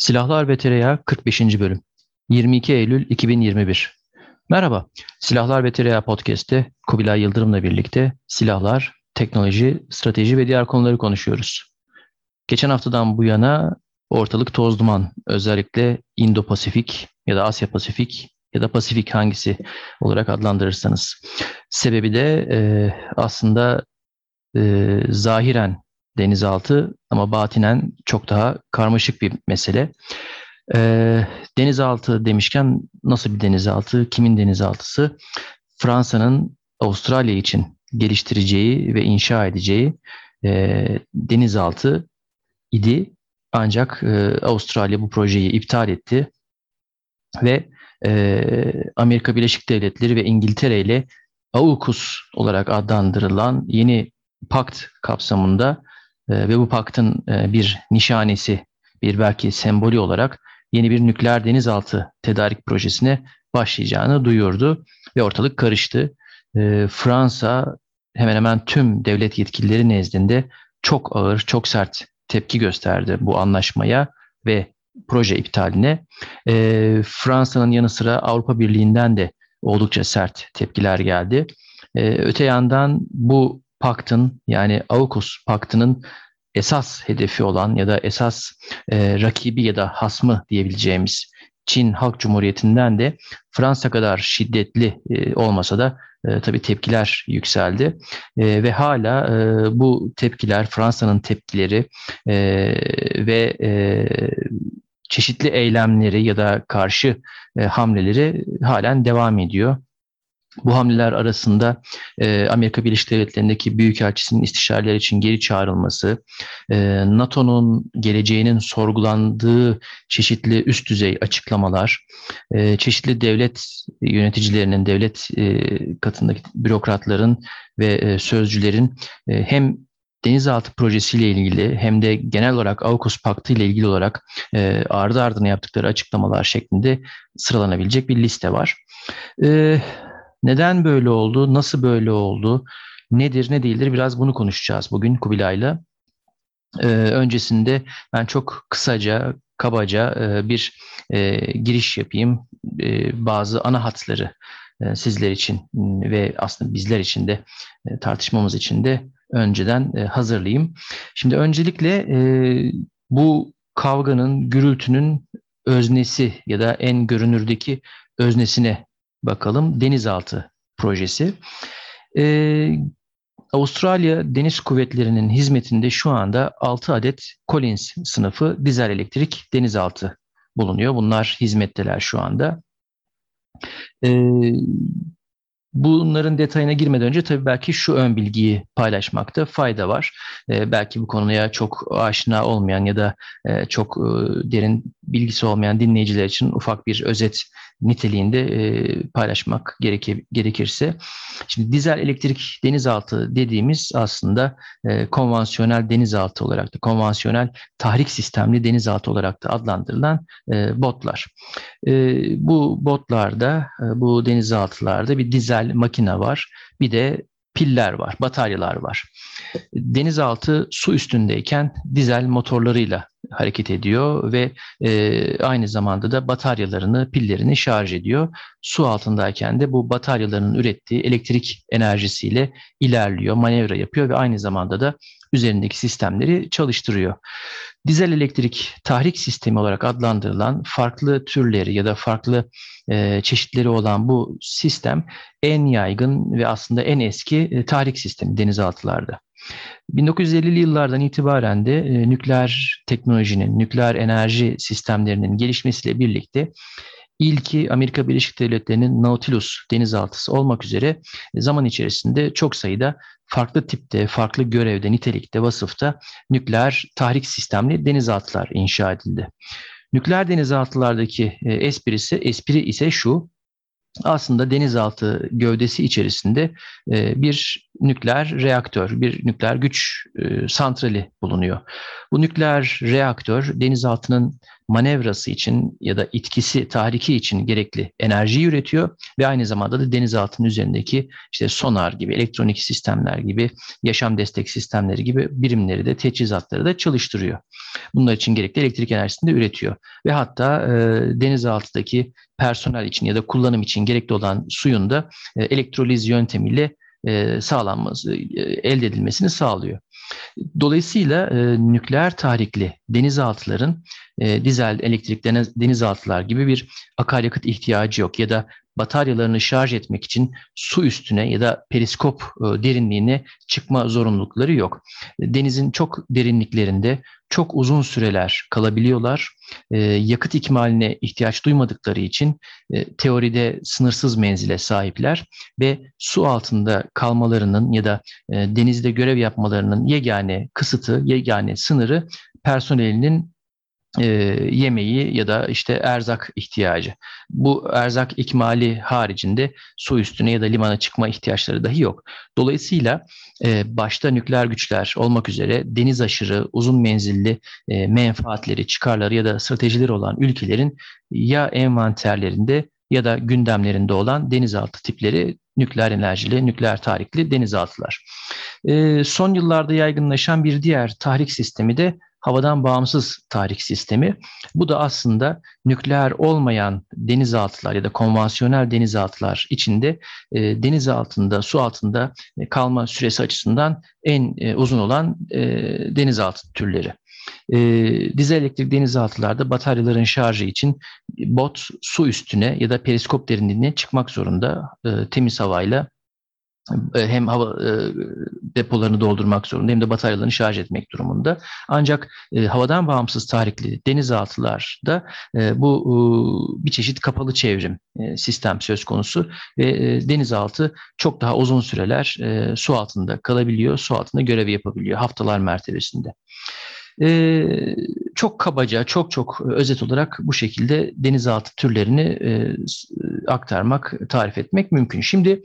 Silahlar ve Tereyağı 45. bölüm 22 Eylül 2021 Merhaba, Silahlar ve Tereyağı Podcast'te Kubilay Yıldırım'la birlikte silahlar, teknoloji, strateji ve diğer konuları konuşuyoruz. Geçen haftadan bu yana ortalık toz duman, özellikle Indo-Pasifik ya da Asya-Pasifik ya da Pasifik hangisi olarak adlandırırsanız. Sebebi de e, aslında e, zahiren denizaltı ama batinen çok daha karmaşık bir mesele. E, denizaltı demişken nasıl bir denizaltı, kimin denizaltısı? Fransa'nın Avustralya için geliştireceği ve inşa edeceği e, denizaltı idi. Ancak e, Avustralya bu projeyi iptal etti ve e, Amerika Birleşik Devletleri ve İngiltere ile AUKUS olarak adlandırılan yeni pakt kapsamında ve bu paktın e, bir nişanesi, bir belki sembolü olarak yeni bir nükleer denizaltı tedarik projesine başlayacağını duyurdu ve ortalık karıştı. E, Fransa hemen hemen tüm devlet yetkilileri nezdinde çok ağır, çok sert tepki gösterdi bu anlaşmaya ve proje iptaline. E, Fransa'nın yanı sıra Avrupa Birliği'nden de oldukça sert tepkiler geldi. Öte yandan bu paktın yani AUKUS paktının esas hedefi olan ya da esas e, rakibi ya da hasmı diyebileceğimiz Çin Halk Cumhuriyeti'nden de Fransa kadar şiddetli e, olmasa da e, tabii tepkiler yükseldi e, ve hala e, bu tepkiler Fransa'nın tepkileri e, ve e, çeşitli eylemleri ya da karşı e, hamleleri halen devam ediyor. Bu hamleler arasında e, Amerika Birleşik Devletleri'ndeki Büyükelçisi'nin istişareler için geri çağrılması, e, NATO'nun geleceğinin sorgulandığı çeşitli üst düzey açıklamalar, e, çeşitli devlet yöneticilerinin, devlet e, katındaki bürokratların ve e, sözcülerin e, hem denizaltı projesiyle ilgili hem de genel olarak AUKUS Paktı ile ilgili olarak e, ardı ardına yaptıkları açıklamalar şeklinde sıralanabilecek bir liste var. E, neden böyle oldu? Nasıl böyle oldu? Nedir, ne değildir? Biraz bunu konuşacağız bugün Kubilay'la. Ee, öncesinde ben çok kısaca, kabaca e, bir e, giriş yapayım. E, bazı ana hatları e, sizler için ve aslında bizler için de e, tartışmamız için de önceden e, hazırlayayım. Şimdi öncelikle e, bu kavganın, gürültünün öznesi ya da en görünürdeki öznesine bakalım. Denizaltı projesi. Ee, Avustralya Deniz Kuvvetleri'nin hizmetinde şu anda 6 adet Collins sınıfı dizel elektrik denizaltı bulunuyor. Bunlar hizmetteler şu anda. Ee, Bunların detayına girmeden önce tabii belki şu ön bilgiyi paylaşmakta fayda var. Ee, belki bu konuya çok aşina olmayan ya da e, çok e, derin bilgisi olmayan dinleyiciler için ufak bir özet niteliğinde e, paylaşmak gereke, gerekirse. Şimdi dizel elektrik denizaltı dediğimiz aslında e, konvansiyonel denizaltı olarak da konvansiyonel tahrik sistemli denizaltı olarak da adlandırılan e, botlar. E, bu botlarda, e, bu denizaltılarda bir dizel makine var. Bir de piller var, bataryalar var. Denizaltı su üstündeyken dizel motorlarıyla hareket ediyor ve e, aynı zamanda da bataryalarını, pillerini şarj ediyor. Su altındayken de bu bataryaların ürettiği elektrik enerjisiyle ilerliyor, manevra yapıyor ve aynı zamanda da üzerindeki sistemleri çalıştırıyor. Dizel elektrik tahrik sistemi olarak adlandırılan farklı türleri ya da farklı e, çeşitleri olan bu sistem en yaygın ve aslında en eski e, tahrik sistemi denizaltılarda. 1950'li yıllardan itibaren de e, nükleer teknolojinin, nükleer enerji sistemlerinin gelişmesiyle birlikte ilki Amerika Birleşik Devletleri'nin Nautilus denizaltısı olmak üzere zaman içerisinde çok sayıda farklı tipte, farklı görevde, nitelikte, vasıfta nükleer tahrik sistemli denizaltılar inşa edildi. Nükleer denizaltılardaki e, esprisi, espri ise şu, aslında denizaltı gövdesi içerisinde e, bir nükleer reaktör, bir nükleer güç e, santrali bulunuyor. Bu nükleer reaktör denizaltının manevrası için ya da itkisi, tahriki için gerekli enerji üretiyor ve aynı zamanda da denizaltının üzerindeki işte sonar gibi, elektronik sistemler gibi, yaşam destek sistemleri gibi birimleri de, teçhizatları da çalıştırıyor. Bunlar için gerekli elektrik enerjisini de üretiyor. Ve hatta e, denizaltıdaki personel için ya da kullanım için gerekli olan suyun da e, elektroliz yöntemiyle sağlanması, elde edilmesini sağlıyor. Dolayısıyla e, nükleer tarihli denizaltıların e, dizel, elektrik denizaltılar gibi bir akaryakıt ihtiyacı yok ya da bataryalarını şarj etmek için su üstüne ya da periskop e, derinliğine çıkma zorunlulukları yok. Denizin çok derinliklerinde çok uzun süreler kalabiliyorlar. E, yakıt ikmaline ihtiyaç duymadıkları için e, teoride sınırsız menzile sahipler ve su altında kalmalarının ya da denizde görev yapmalarının yegane kısıtı, yegane sınırı personelinin e, yemeği ya da işte erzak ihtiyacı. Bu erzak ikmali haricinde su üstüne ya da limana çıkma ihtiyaçları dahi yok. Dolayısıyla e, başta nükleer güçler olmak üzere deniz aşırı uzun menzilli e, menfaatleri, çıkarları ya da stratejileri olan ülkelerin ya envanterlerinde ya da gündemlerinde olan denizaltı tipleri nükleer enerjili, nükleer tarihli denizaltılar. E, son yıllarda yaygınlaşan bir diğer tahrik sistemi de havadan bağımsız tarih sistemi. Bu da aslında nükleer olmayan denizaltılar ya da konvansiyonel denizaltılar içinde e, deniz altında, su altında kalma süresi açısından en e, uzun olan e, denizaltı türleri. E, dizel elektrik denizaltılarda bataryaların şarjı için bot su üstüne ya da periskop derinliğine çıkmak zorunda e, temiz havayla e, hem hava e, depolarını doldurmak zorunda hem de bataryalarını şarj etmek durumunda. Ancak e, havadan bağımsız tarihli denizaltılarda e, bu bir çeşit kapalı çevrim e, sistem söz konusu ve e, denizaltı çok daha uzun süreler su altında kalabiliyor, su altında görevi yapabiliyor haftalar mertebesinde. E, çok kabaca, çok çok özet olarak bu şekilde denizaltı türlerini e, aktarmak, tarif etmek mümkün. Şimdi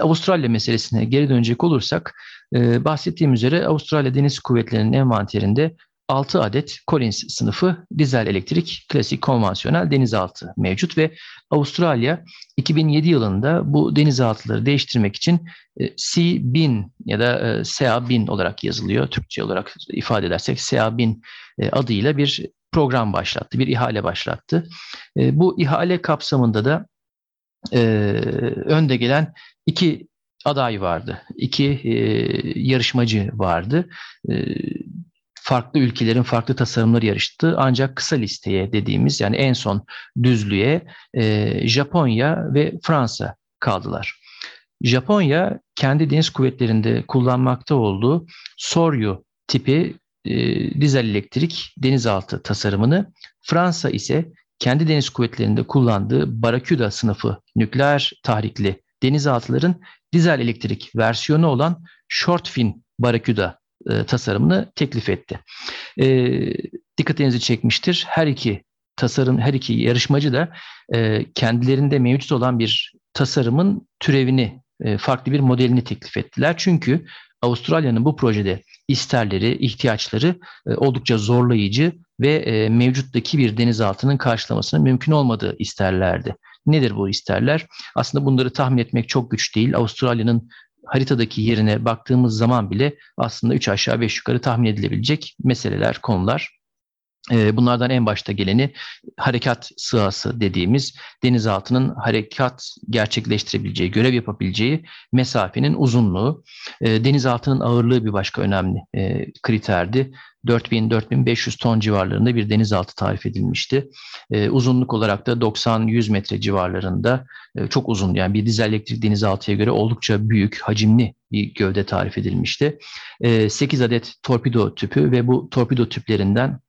Avustralya meselesine geri dönecek olursak, e, bahsettiğim üzere Avustralya Deniz Kuvvetleri'nin envanterinde 6 adet Collins sınıfı dizel elektrik klasik konvansiyonel denizaltı mevcut ve Avustralya 2007 yılında bu denizaltıları değiştirmek için e, C-1000 ya da e, SA-1000 olarak yazılıyor. Türkçe olarak ifade edersek SA-1000 e, adıyla bir program başlattı, bir ihale başlattı. Bu ihale kapsamında da önde gelen iki aday vardı, iki yarışmacı vardı farklı ülkelerin farklı tasarımları yarıştı. Ancak kısa listeye dediğimiz yani en son düzlüğe e, Japonya ve Fransa kaldılar. Japonya kendi deniz kuvvetlerinde kullanmakta olduğu Soryu tipi e, dizel elektrik denizaltı tasarımını, Fransa ise kendi deniz kuvvetlerinde kullandığı Barracuda sınıfı nükleer tahrikli denizaltıların dizel elektrik versiyonu olan Short Fin Barracuda e, tasarımını teklif etti. E, dikkatinizi çekmiştir. Her iki tasarım, her iki yarışmacı da e, kendilerinde mevcut olan bir tasarımın türevini, e, farklı bir modelini teklif ettiler. Çünkü Avustralya'nın bu projede isterleri, ihtiyaçları e, oldukça zorlayıcı ve e, mevcuttaki bir denizaltının karşılamasının mümkün olmadığı isterlerdi. Nedir bu isterler? Aslında bunları tahmin etmek çok güç değil. Avustralya'nın haritadaki yerine baktığımız zaman bile aslında 3 aşağı 5 yukarı tahmin edilebilecek meseleler, konular. Ee, bunlardan en başta geleni harekat sığası dediğimiz denizaltının harekat gerçekleştirebileceği, görev yapabileceği mesafenin uzunluğu. Ee, denizaltının ağırlığı bir başka önemli e, kriterdi. 4000-4500 ton civarlarında bir denizaltı tarif edilmişti. E, uzunluk olarak da 90-100 metre civarlarında e, çok uzun yani bir dizel elektrik denizaltıya göre oldukça büyük, hacimli bir gövde tarif edilmişti. E, 8 adet torpido tüpü ve bu torpido tüplerinden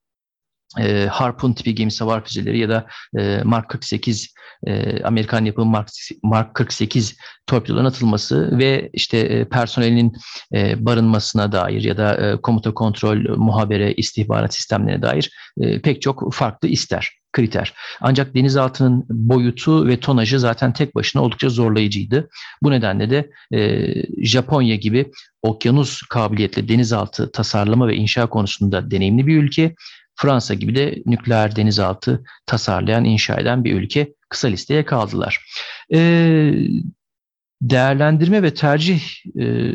e, Harpoon tipi gemi savar füzeleri ya da e, Mark 48 e, Amerikan yapımı Mark, Mark 48 torpidoların atılması ve işte e, personelinin e, barınmasına dair ya da e, komuta kontrol, muhabere, istihbarat sistemlerine dair e, pek çok farklı ister. kriter. Ancak denizaltının boyutu ve tonajı zaten tek başına oldukça zorlayıcıydı. Bu nedenle de e, Japonya gibi okyanus kabiliyetli denizaltı tasarlama ve inşa konusunda deneyimli bir ülke. Fransa gibi de nükleer denizaltı tasarlayan, inşa eden bir ülke kısa listeye kaldılar. E, değerlendirme ve tercih e,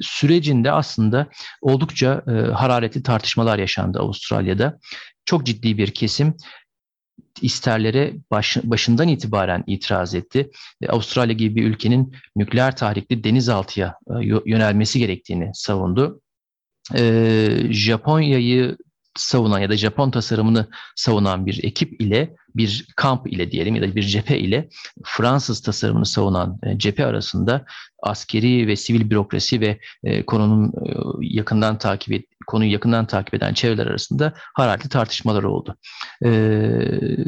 sürecinde aslında oldukça e, hararetli tartışmalar yaşandı Avustralya'da. Çok ciddi bir kesim isterlere baş, başından itibaren itiraz etti. E, Avustralya gibi bir ülkenin nükleer tahrikli denizaltıya e, yönelmesi gerektiğini savundu. E, Japonya'yı savunan ya da Japon tasarımını savunan bir ekip ile bir kamp ile diyelim ya da bir cephe ile Fransız tasarımını savunan e, cephe arasında askeri ve sivil bürokrasi ve e, konunun e, yakından takip konuyu yakından takip eden çevreler arasında hararetli tartışmalar oldu.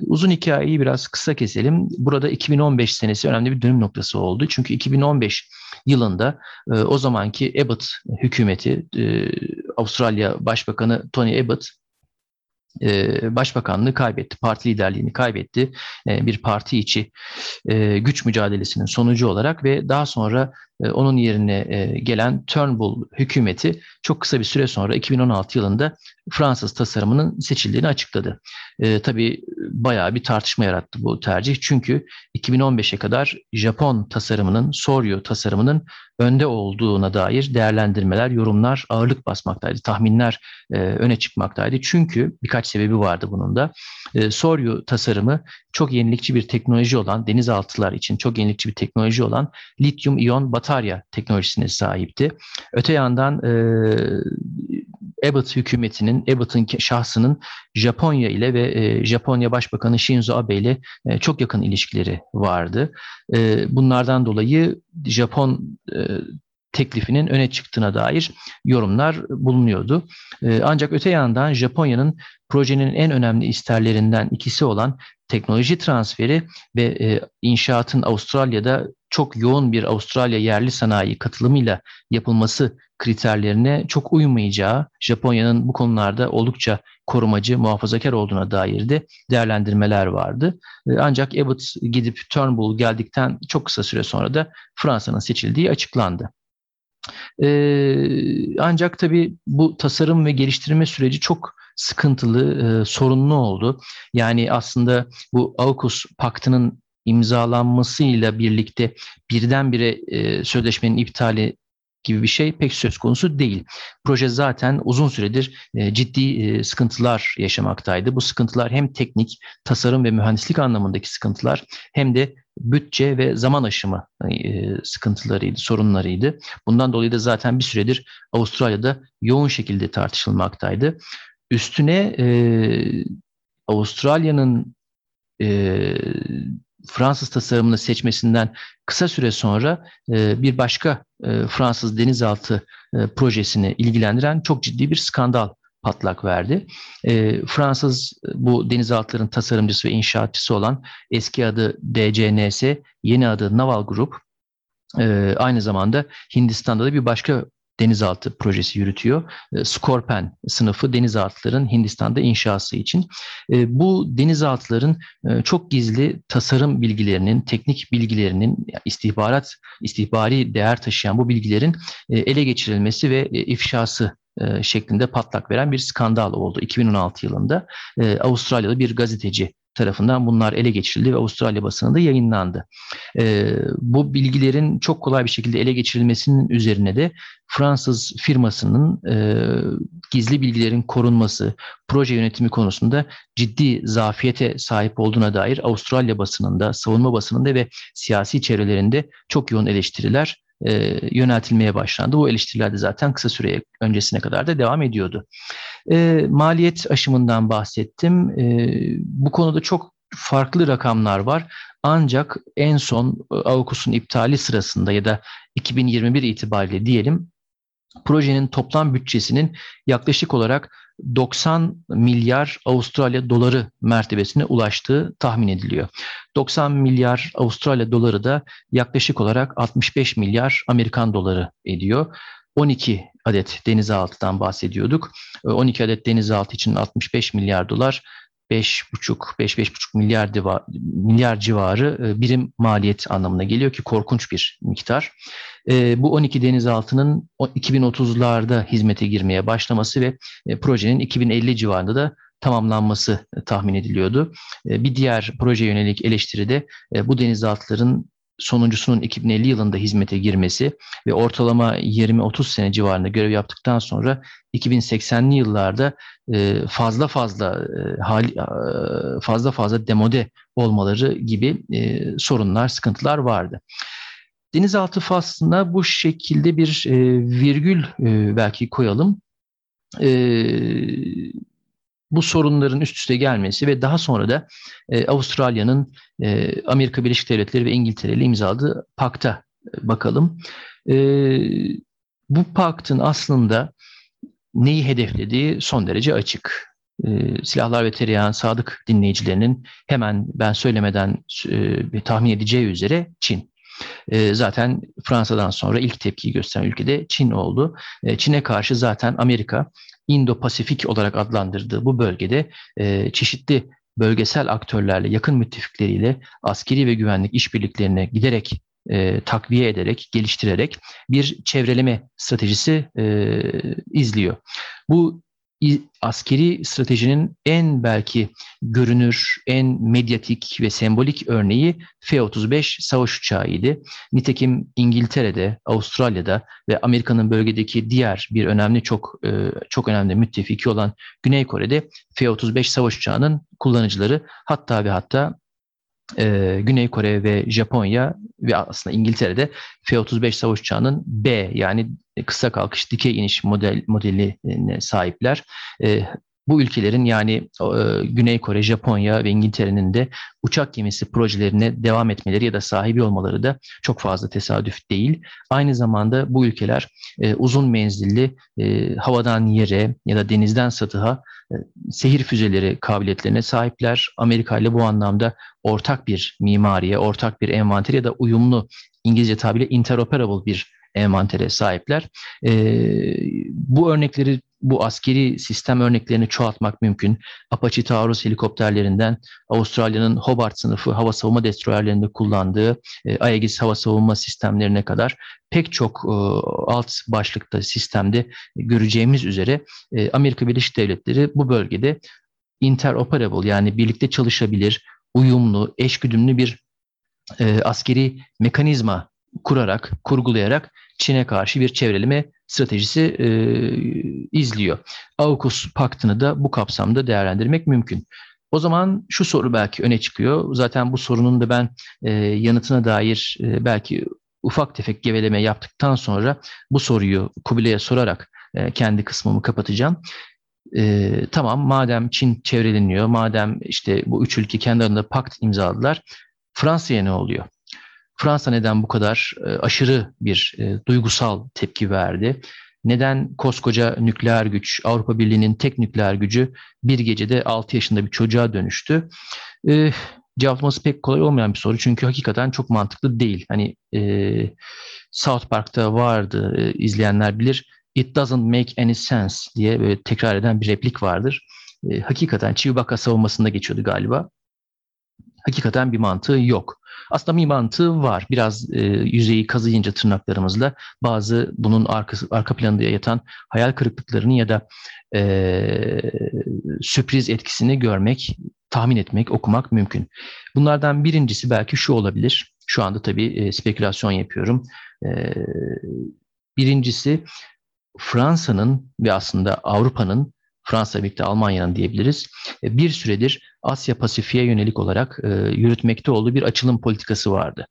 uzun hikayeyi biraz kısa keselim. Burada 2015 senesi önemli bir dönüm noktası oldu. Çünkü 2015 yılında o zamanki Abbott hükümeti, Avustralya Başbakanı Tony Abbott başbakanlığı kaybetti, parti liderliğini kaybetti. E, bir parti içi e, güç mücadelesinin sonucu olarak ve daha sonra e, onun yerine e, gelen Turnbull hükümeti çok kısa bir süre sonra 2016 yılında Fransız tasarımının seçildiğini açıkladı. E, tabii bayağı bir tartışma yarattı bu tercih. Çünkü 2015'e kadar Japon tasarımının, Soryo tasarımının önde olduğuna dair değerlendirmeler, yorumlar ağırlık basmaktaydı. Tahminler e, öne çıkmaktaydı. Çünkü birkaç sebebi vardı bunun da. E, Soryo tasarımı çok yenilikçi bir teknoloji olan, denizaltılar için çok yenilikçi bir teknoloji olan lityum iyon batarya teknolojisine sahipti. Öte yandan e, Abbott hükümetinin, Abbott'ın şahsının Japonya ile ve e, Japonya Başbakanı Shinzo Abe ile e, çok yakın ilişkileri vardı. E, bunlardan dolayı Japon e, teklifinin öne çıktığına dair yorumlar bulunuyordu. E, ancak öte yandan Japonya'nın projenin en önemli isterlerinden ikisi olan teknoloji transferi ve e, inşaatın Avustralya'da çok yoğun bir Avustralya yerli sanayi katılımıyla yapılması kriterlerine çok uymayacağı, Japonya'nın bu konularda oldukça korumacı, muhafazakar olduğuna dair de değerlendirmeler vardı. E, ancak Abbott gidip Turnbull geldikten çok kısa süre sonra da Fransa'nın seçildiği açıklandı. Ee, ancak tabii bu tasarım ve geliştirme süreci çok sıkıntılı, e, sorunlu oldu. Yani aslında bu AUKUS paktının imzalanmasıyla birlikte birdenbire e, sözleşmenin iptali gibi bir şey pek söz konusu değil. Proje zaten uzun süredir e, ciddi e, sıkıntılar yaşamaktaydı. Bu sıkıntılar hem teknik, tasarım ve mühendislik anlamındaki sıkıntılar hem de bütçe ve zaman aşımı e, sıkıntılarıydı, sorunlarıydı. Bundan dolayı da zaten bir süredir Avustralya'da yoğun şekilde tartışılmaktaydı. Üstüne e, Avustralya'nın e, Fransız tasarımını seçmesinden kısa süre sonra e, bir başka e, Fransız denizaltı e, projesini ilgilendiren çok ciddi bir skandal patlak verdi. E, Fransız bu denizaltıların tasarımcısı ve inşaatçısı olan eski adı DCNS, yeni adı Naval Group, aynı zamanda Hindistan'da da bir başka denizaltı projesi yürütüyor. E, Scorpen sınıfı denizaltıların Hindistan'da inşası için. E, bu denizaltıların e, çok gizli tasarım bilgilerinin, teknik bilgilerinin, istihbarat, istihbari değer taşıyan bu bilgilerin ele geçirilmesi ve ifşası şeklinde patlak veren bir skandal oldu 2016 yılında. Avustralya'da bir gazeteci tarafından bunlar ele geçirildi ve Avustralya basınında yayınlandı. E, bu bilgilerin çok kolay bir şekilde ele geçirilmesinin üzerine de Fransız firmasının e, gizli bilgilerin korunması, proje yönetimi konusunda ciddi zafiyete sahip olduğuna dair Avustralya basınında, savunma basınında ve siyasi çevrelerinde çok yoğun eleştiriler e, yöneltilmeye başlandı. Bu eleştiriler de zaten kısa süre öncesine kadar da devam ediyordu. E, maliyet aşımından bahsettim. E, bu konuda çok farklı rakamlar var. Ancak en son e, AUKUS'un iptali sırasında ya da 2021 itibariyle diyelim projenin toplam bütçesinin yaklaşık olarak 90 milyar Avustralya doları mertebesine ulaştığı tahmin ediliyor. 90 milyar Avustralya doları da yaklaşık olarak 65 milyar Amerikan doları ediyor. 12 adet denizaltıdan bahsediyorduk. 12 adet denizaltı için 65 milyar dolar 5,5-5-5,5 milyar, diva, milyar civarı e, birim maliyet anlamına geliyor ki korkunç bir miktar. E, bu 12 denizaltının 2030'larda hizmete girmeye başlaması ve e, projenin 2050 civarında da tamamlanması tahmin ediliyordu. Bir diğer proje yönelik eleştiride bu denizaltıların sonuncusunun 2050 yılında hizmete girmesi ve ortalama 20-30 sene civarında görev yaptıktan sonra 2080'li yıllarda e, fazla fazla e, e, fazla fazla demode olmaları gibi sorunlar, sıkıntılar vardı. Denizaltı faslına bu şekilde bir virgül belki koyalım bu sorunların üst üste gelmesi ve daha sonra da e, Avustralya'nın e, Amerika Birleşik Devletleri ve İngiltere ile imzaladığı pakta e, bakalım. E, bu paktın aslında neyi hedeflediği son derece açık. E, Silahlar ve Tereyağın sadık dinleyicilerinin hemen ben söylemeden e, tahmin edeceği üzere Çin. E, zaten Fransa'dan sonra ilk tepkiyi gösteren ülkede Çin oldu. E, Çin'e karşı zaten Amerika Indo-Pasifik olarak adlandırdığı bu bölgede e, çeşitli bölgesel aktörlerle, yakın müttefikleriyle askeri ve güvenlik işbirliklerine giderek e, takviye ederek, geliştirerek bir çevreleme stratejisi e, izliyor. Bu askeri stratejinin en belki görünür, en medyatik ve sembolik örneği F-35 savaş uçağıydı. Nitekim İngiltere'de, Avustralya'da ve Amerika'nın bölgedeki diğer bir önemli çok e, çok önemli müttefiki olan Güney Kore'de F-35 savaş uçağının kullanıcıları hatta ve hatta e, Güney Kore ve Japonya ve aslında İngiltere'de F-35 savaş uçağının B yani kısa kalkış dikey iniş model modeline sahipler. E, bu ülkelerin yani e, Güney Kore, Japonya ve İngiltere'nin de uçak gemisi projelerine devam etmeleri ya da sahibi olmaları da çok fazla tesadüf değil. Aynı zamanda bu ülkeler e, uzun menzilli e, havadan yere ya da denizden satıha sehir füzeleri kabiliyetlerine sahipler. Amerika ile bu anlamda ortak bir mimariye, ortak bir envanter ya da uyumlu İngilizce tabiriyle interoperable bir envantere sahipler. E, bu örnekleri bu askeri sistem örneklerini çoğaltmak mümkün. Apache Taurus helikopterlerinden Avustralya'nın Hobart sınıfı hava savunma destroyerlerinde kullandığı e, Aegis hava savunma sistemlerine kadar pek çok e, alt başlıkta sistemde göreceğimiz üzere e, Amerika Birleşik Devletleri bu bölgede interoperable yani birlikte çalışabilir, uyumlu, eşgüdümlü bir e, askeri mekanizma kurarak, kurgulayarak Çin'e karşı bir çevreleme stratejisi e, izliyor. AUKUS paktını da bu kapsamda değerlendirmek mümkün. O zaman şu soru belki öne çıkıyor. Zaten bu sorunun da ben e, yanıtına dair e, belki ufak tefek geveleme yaptıktan sonra bu soruyu Kubilay'a sorarak e, kendi kısmımı kapatacağım. E, tamam madem Çin çevreleniyor, madem işte bu üç ülke kendi arasında pakt imzaladılar, Fransa'ya ne oluyor? Fransa neden bu kadar e, aşırı bir e, duygusal tepki verdi? Neden koskoca nükleer güç, Avrupa Birliği'nin tek nükleer gücü bir gecede 6 yaşında bir çocuğa dönüştü? E, cevaplaması pek kolay olmayan bir soru çünkü hakikaten çok mantıklı değil. Hani e, South Park'ta vardı, e, izleyenler bilir. It doesn't make any sense diye böyle tekrar eden bir replik vardır. E, hakikaten Chewbacca savunmasında geçiyordu galiba. Hakikaten bir mantığı yok. Aslında bir mantığı var. Biraz e, yüzeyi kazıyınca tırnaklarımızla bazı bunun arkası, arka planında yatan hayal kırıklıklarını ya da e, sürpriz etkisini görmek, tahmin etmek, okumak mümkün. Bunlardan birincisi belki şu olabilir. Şu anda tabii e, spekülasyon yapıyorum. E, birincisi Fransa'nın ve aslında Avrupa'nın Fransa birlikte Almanya'nın diyebiliriz. E, bir süredir Asya Pasifik'e yönelik olarak e, yürütmekte olduğu bir açılım politikası vardı.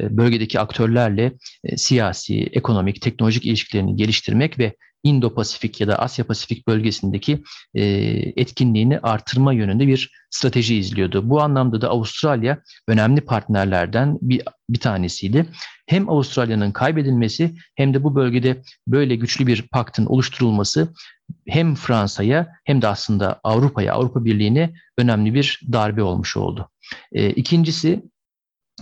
E, bölgedeki aktörlerle siyasi, ekonomik, teknolojik ilişkilerini geliştirmek ve Indo-Pasifik ya da Asya-Pasifik bölgesindeki e, etkinliğini artırma yönünde bir strateji izliyordu. Bu anlamda da Avustralya önemli partnerlerden bir, bir tanesiydi. Hem Avustralya'nın kaybedilmesi hem de bu bölgede böyle güçlü bir paktın oluşturulması hem Fransa'ya hem de aslında Avrupa'ya, Avrupa Birliği'ne önemli bir darbe olmuş oldu. E, ikincisi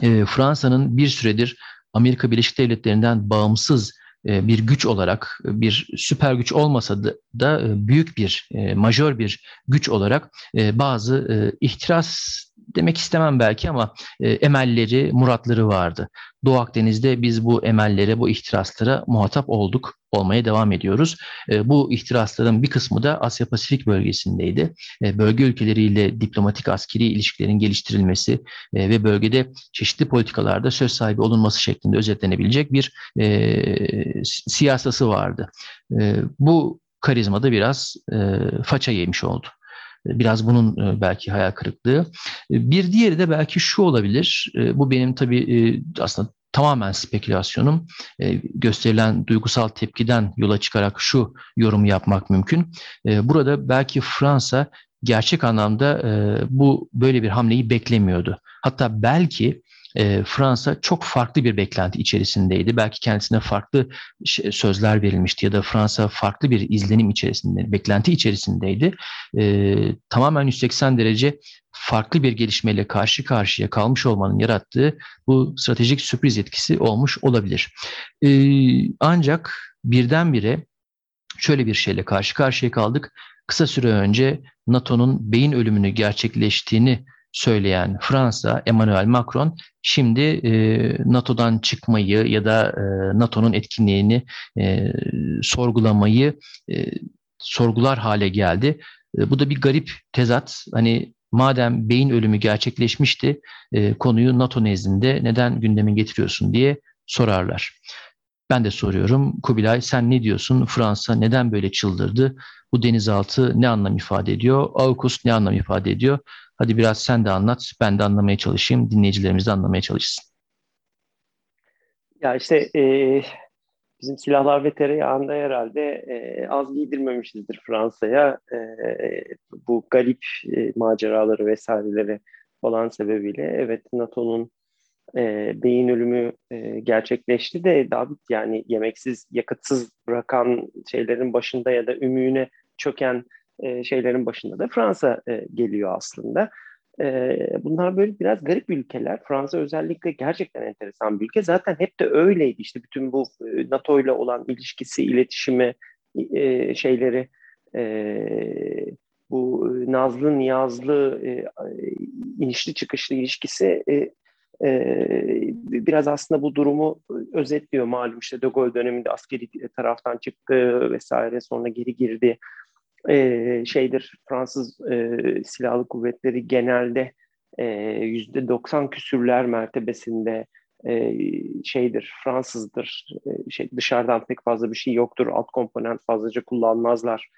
e, Fransa'nın bir süredir Amerika Birleşik Devletleri'nden bağımsız bir güç olarak bir süper güç olmasa da, e, büyük bir majör bir güç olarak bazı ihtiras demek istemem belki ama emelleri, muratları vardı. Doğu Akdeniz'de biz bu emellere, bu ihtiraslara muhatap olduk, olmaya devam ediyoruz. Bu ihtirasların bir kısmı da Asya Pasifik bölgesindeydi. Bölge ülkeleriyle diplomatik askeri ilişkilerin geliştirilmesi ve bölgede çeşitli politikalarda söz sahibi olunması şeklinde özetlenebilecek bir siyasası vardı. Bu karizmada biraz faça yemiş oldu. Biraz bunun belki hayal kırıklığı. Bir diğeri de belki şu olabilir. Bu benim tabii aslında tamamen spekülasyonum. Gösterilen duygusal tepkiden yola çıkarak şu yorumu yapmak mümkün. Burada belki Fransa gerçek anlamda bu böyle bir hamleyi beklemiyordu. Hatta belki e, Fransa çok farklı bir beklenti içerisindeydi. Belki kendisine farklı sözler verilmişti ya da Fransa farklı bir izlenim içerisinde, beklenti içerisindeydi. E, tamamen 180 derece farklı bir gelişmeyle karşı karşıya kalmış olmanın yarattığı bu stratejik sürpriz etkisi olmuş olabilir. E, ancak birdenbire şöyle bir şeyle karşı karşıya kaldık. Kısa süre önce NATO'nun beyin ölümünü gerçekleştiğini söyleyen Fransa, Emmanuel Macron şimdi e, NATO'dan çıkmayı ya da e, NATO'nun etkinliğini e, sorgulamayı e, sorgular hale geldi. E, bu da bir garip tezat. Hani madem beyin ölümü gerçekleşmişti e, konuyu NATO nezdinde neden gündeme getiriyorsun diye sorarlar. Ben de soruyorum Kubilay sen ne diyorsun? Fransa neden böyle çıldırdı? Bu denizaltı ne anlam ifade ediyor? AUKUS ne anlam ifade ediyor? Hadi biraz sen de anlat, ben de anlamaya çalışayım, dinleyicilerimiz de anlamaya çalışsın. Ya işte e, bizim silahlar ve tereyağında herhalde e, az giydirmemişizdir Fransa'ya. E, bu garip e, maceraları vesaireleri falan sebebiyle. Evet NATO'nun e, beyin ölümü e, gerçekleşti de daha yani yemeksiz, yakıtsız bırakan şeylerin başında ya da ümüğüne çöken e, şeylerin başında da Fransa e, geliyor aslında. E, bunlar böyle biraz garip ülkeler. Fransa özellikle gerçekten enteresan bir ülke. Zaten hep de öyleydi. İşte bütün bu e, NATO ile olan ilişkisi, iletişimi, e, şeyleri, e, bu nazlı niyazlı, e, inişli çıkışlı ilişkisi e, e, biraz aslında bu durumu özetliyor. Malum işte De Gaulle döneminde askeri taraftan çıktı vesaire sonra geri girdi. E, şeydir Fransız e, silahlı kuvvetleri genelde yüzde 90 küsürler mertebesinde e, şeydir Fransızdır. E, şey dışarıdan pek fazla bir şey yoktur. Alt komponent fazlaca kullanmazlar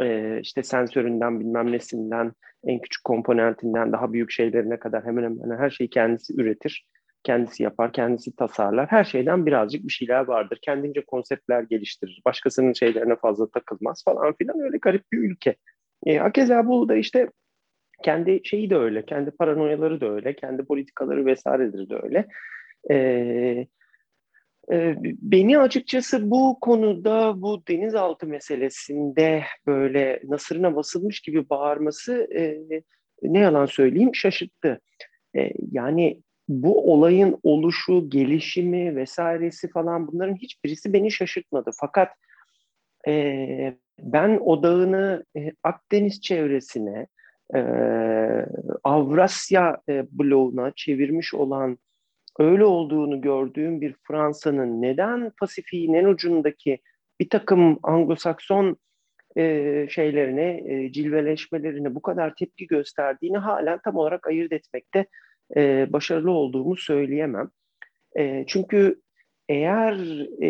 e, işte sensöründen bilmem nesinden en küçük komponentinden daha büyük şeylerine kadar hemen hemen her şeyi kendisi üretir kendisi yapar, kendisi tasarlar. Her şeyden birazcık bir şeyler vardır. Kendince konseptler geliştirir. Başkasının şeylerine fazla takılmaz falan filan. Öyle garip bir ülke. E, Hakeza bu da işte kendi şeyi de öyle. Kendi paranoyaları da öyle. Kendi politikaları vesairedir de öyle. E, e, beni açıkçası bu konuda bu denizaltı meselesinde böyle nasırına basılmış gibi bağırması ne yalan söyleyeyim şaşırttı. Yani bu olayın oluşu, gelişimi vesairesi falan bunların hiçbirisi beni şaşırtmadı. Fakat ben odağını Akdeniz çevresine, Avrasya bloğuna çevirmiş olan öyle olduğunu gördüğüm bir Fransa'nın neden Pasifik'in en ucundaki bir takım Anglo-Sakson e, şeylerine, e, cilveleşmelerine bu kadar tepki gösterdiğini halen tam olarak ayırt etmekte e, başarılı olduğumu söyleyemem. E, çünkü eğer e,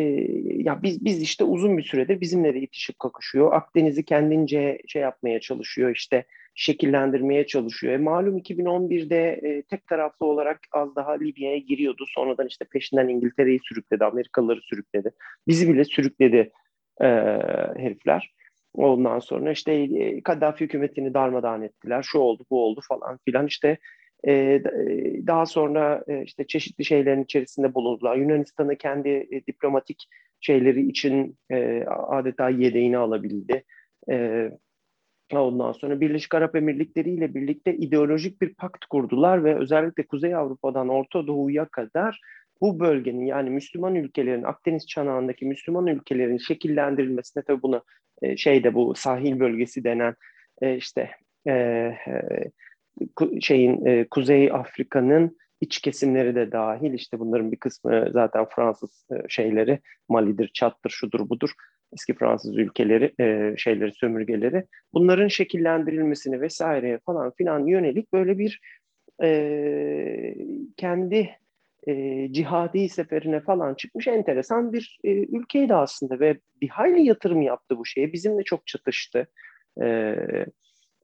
ya biz biz işte uzun bir süredir bizimle de itişip kakışıyor. Akdeniz'i kendince şey yapmaya çalışıyor işte şekillendirmeye çalışıyor. E, malum 2011'de e, tek taraflı olarak az daha Libya'ya giriyordu. Sonradan işte peşinden İngiltere'yi sürükledi, Amerikalıları sürükledi. Bizi bile sürükledi e, herifler. Ondan sonra işte e, Kaddafi hükümetini darmadağın ettiler. Şu oldu, bu oldu falan filan. İşte e, daha sonra e, işte çeşitli şeylerin içerisinde bulundular. Yunanistan'ı kendi e, diplomatik şeyleri için e, adeta yedeğini alabildi. E, ondan sonra Birleşik Arap Emirlikleri ile birlikte ideolojik bir pakt kurdular ve özellikle Kuzey Avrupa'dan Orta Doğu'ya kadar bu bölgenin yani Müslüman ülkelerin Akdeniz çanağındaki Müslüman ülkelerin şekillendirilmesine tabii buna e, şeyde bu sahil bölgesi denen e, işte e, e, şeyin e, Kuzey Afrika'nın iç kesimleri de dahil işte bunların bir kısmı zaten Fransız e, şeyleri Mali'dir, Çat'tır, şudur budur eski Fransız ülkeleri e, şeyleri sömürgeleri bunların şekillendirilmesini vesaire falan filan yönelik böyle bir e, kendi e, cihadi seferine falan çıkmış enteresan bir e, ülkeydi aslında ve bir hayli yatırım yaptı bu şeye. Bizimle çok çatıştı. E,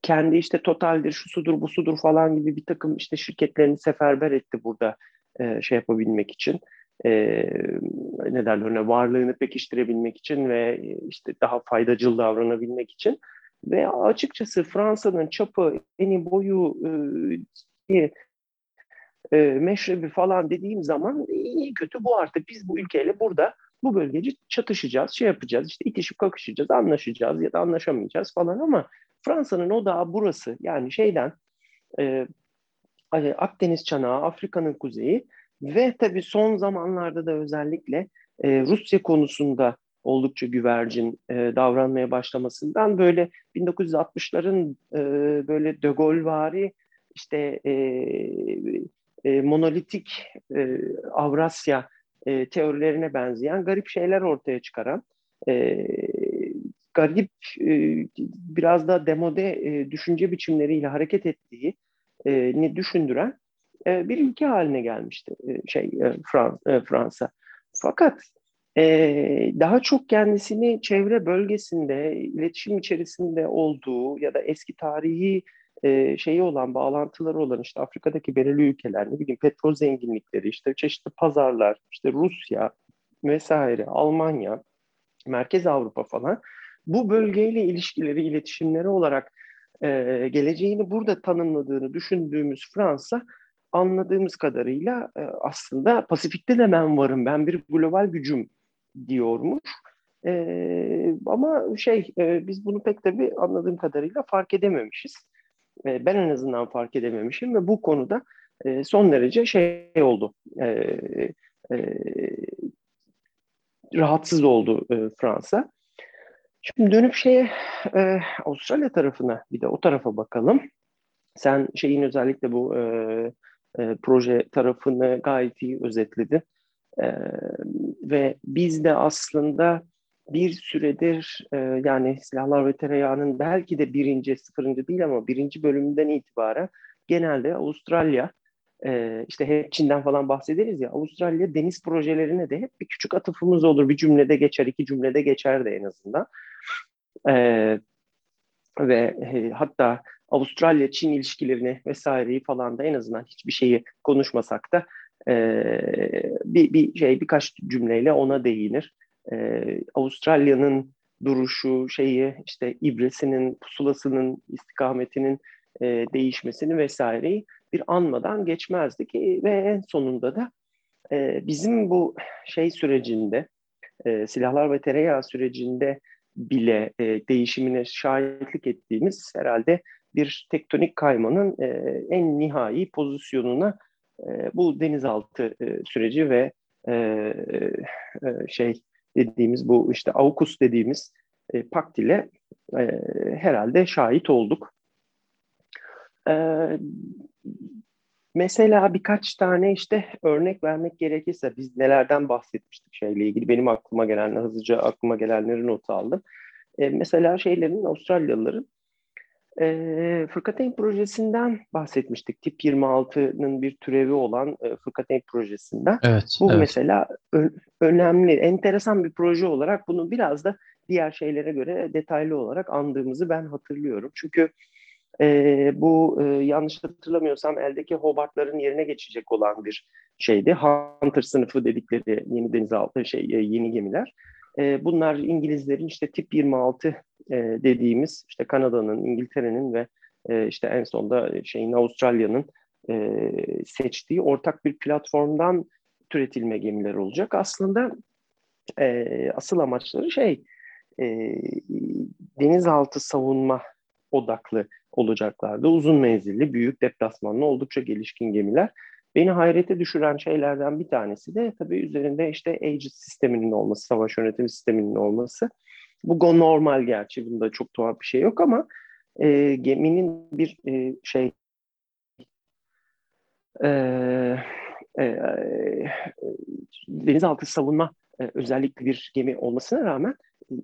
kendi işte Total'dir, şu sudur, bu sudur falan gibi bir takım işte şirketlerini seferber etti burada e, şey yapabilmek için. E, ne derler ona varlığını pekiştirebilmek için ve işte daha faydacıl davranabilmek için. Ve açıkçası Fransa'nın çapı, eni boyu, e, e, meşrebi falan dediğim zaman iyi kötü bu artık biz bu ülkeyle burada bu bölgeci çatışacağız, şey yapacağız, işte itişip kakışacağız, anlaşacağız ya da anlaşamayacağız falan ama Fransa'nın odağı burası. Yani şeyden e, Akdeniz çanağı, Afrika'nın kuzeyi ve tabii son zamanlarda da özellikle e, Rusya konusunda oldukça güvercin e, davranmaya başlamasından böyle 1960'ların e, böyle De Gaulle'vari işte e, e, monolitik e, Avrasya e, teorilerine benzeyen garip şeyler ortaya çıkaran e, garip e, biraz da demode e, düşünce biçimleriyle hareket ettiği e, ni düşündüren e, bir ülke haline gelmişti e, şey e, Frans, e, Fransa. Fakat e, daha çok kendisini çevre bölgesinde, iletişim içerisinde olduğu ya da eski tarihi e, şeyi olan, bağlantıları olan işte Afrika'daki belirli ülkeler, ne bileyim petrol zenginlikleri, işte çeşitli pazarlar, işte Rusya vesaire, Almanya, Merkez Avrupa falan bu bölgeyle ilişkileri, iletişimleri olarak e, geleceğini burada tanımladığını düşündüğümüz Fransa anladığımız kadarıyla e, aslında Pasifik'te de ben varım, ben bir global gücüm diyormuş. E, ama şey e, biz bunu pek tabii anladığım kadarıyla fark edememişiz. E, ben en azından fark edememişim ve bu konuda e, son derece şey oldu. E, e, rahatsız oldu Fransa. Şimdi dönüp şeye e, Avustralya tarafına bir de o tarafa bakalım. Sen şeyin özellikle bu proje tarafını gayet iyi özetledin. Ve biz de aslında bir süredir e, yani Silahlar ve Tereyağı'nın belki de birinci, sıfırıncı değil ama birinci bölümünden itibaren genelde Avustralya, e, işte hep Çin'den falan bahsederiz ya, Avustralya deniz projelerine de hep bir küçük atıfımız olur. Bir cümlede geçer, iki cümlede geçer de en azından. E, ve e, hatta Avustralya-Çin ilişkilerini vesaireyi falan da en azından hiçbir şeyi konuşmasak da e, bir, bir şey birkaç cümleyle ona değinir e, Avustralya'nın duruşu, şeyi işte ibresinin, pusulasının, istikametinin e, değişmesini vesaireyi bir anmadan geçmezdik e, ve en sonunda da e, bizim bu şey sürecinde, e, silahlar ve tereyağı sürecinde bile e, değişimine şahitlik ettiğimiz herhalde bir tektonik kaymanın e, en nihai pozisyonuna e, bu denizaltı e, süreci ve e, e, şey dediğimiz bu işte AUKUS dediğimiz e, pakt ile e, herhalde şahit olduk. E, mesela birkaç tane işte örnek vermek gerekirse biz nelerden bahsetmiştik şeyle ilgili benim aklıma gelenler hızlıca aklıma gelenleri not aldım. E, mesela şeylerin Avustralyalıların e, Fırkateyn projesinden bahsetmiştik. Tip 26'nın bir türevi olan e, Fırkateyn projesinden. Evet, Bu evet. mesela ö- önemli, enteresan bir proje olarak bunu biraz da diğer şeylere göre detaylı olarak andığımızı ben hatırlıyorum. Çünkü e, bu e, yanlış hatırlamıyorsam eldeki Hobart'ların yerine geçecek olan bir şeydi. Hunter sınıfı dedikleri yeni denizaltı şey e, yeni gemiler. E, bunlar İngilizlerin işte tip 26 e, dediğimiz işte Kanada'nın, İngiltere'nin ve e, işte en sonda şeyin Avustralya'nın seçtiği ortak bir platformdan türetilme gemileri olacak. Aslında asıl amaçları şey denizaltı savunma odaklı olacaklardı. Uzun menzilli, büyük deplasmanlı, oldukça gelişkin gemiler. Beni hayrete düşüren şeylerden bir tanesi de tabii üzerinde işte Aegis sisteminin olması, savaş yönetimi sisteminin olması. Bu go normal gerçi, bunda çok tuhaf bir şey yok ama e, geminin bir e, şey e, e, e, denizaltı savunma e, özellikli bir gemi olmasına rağmen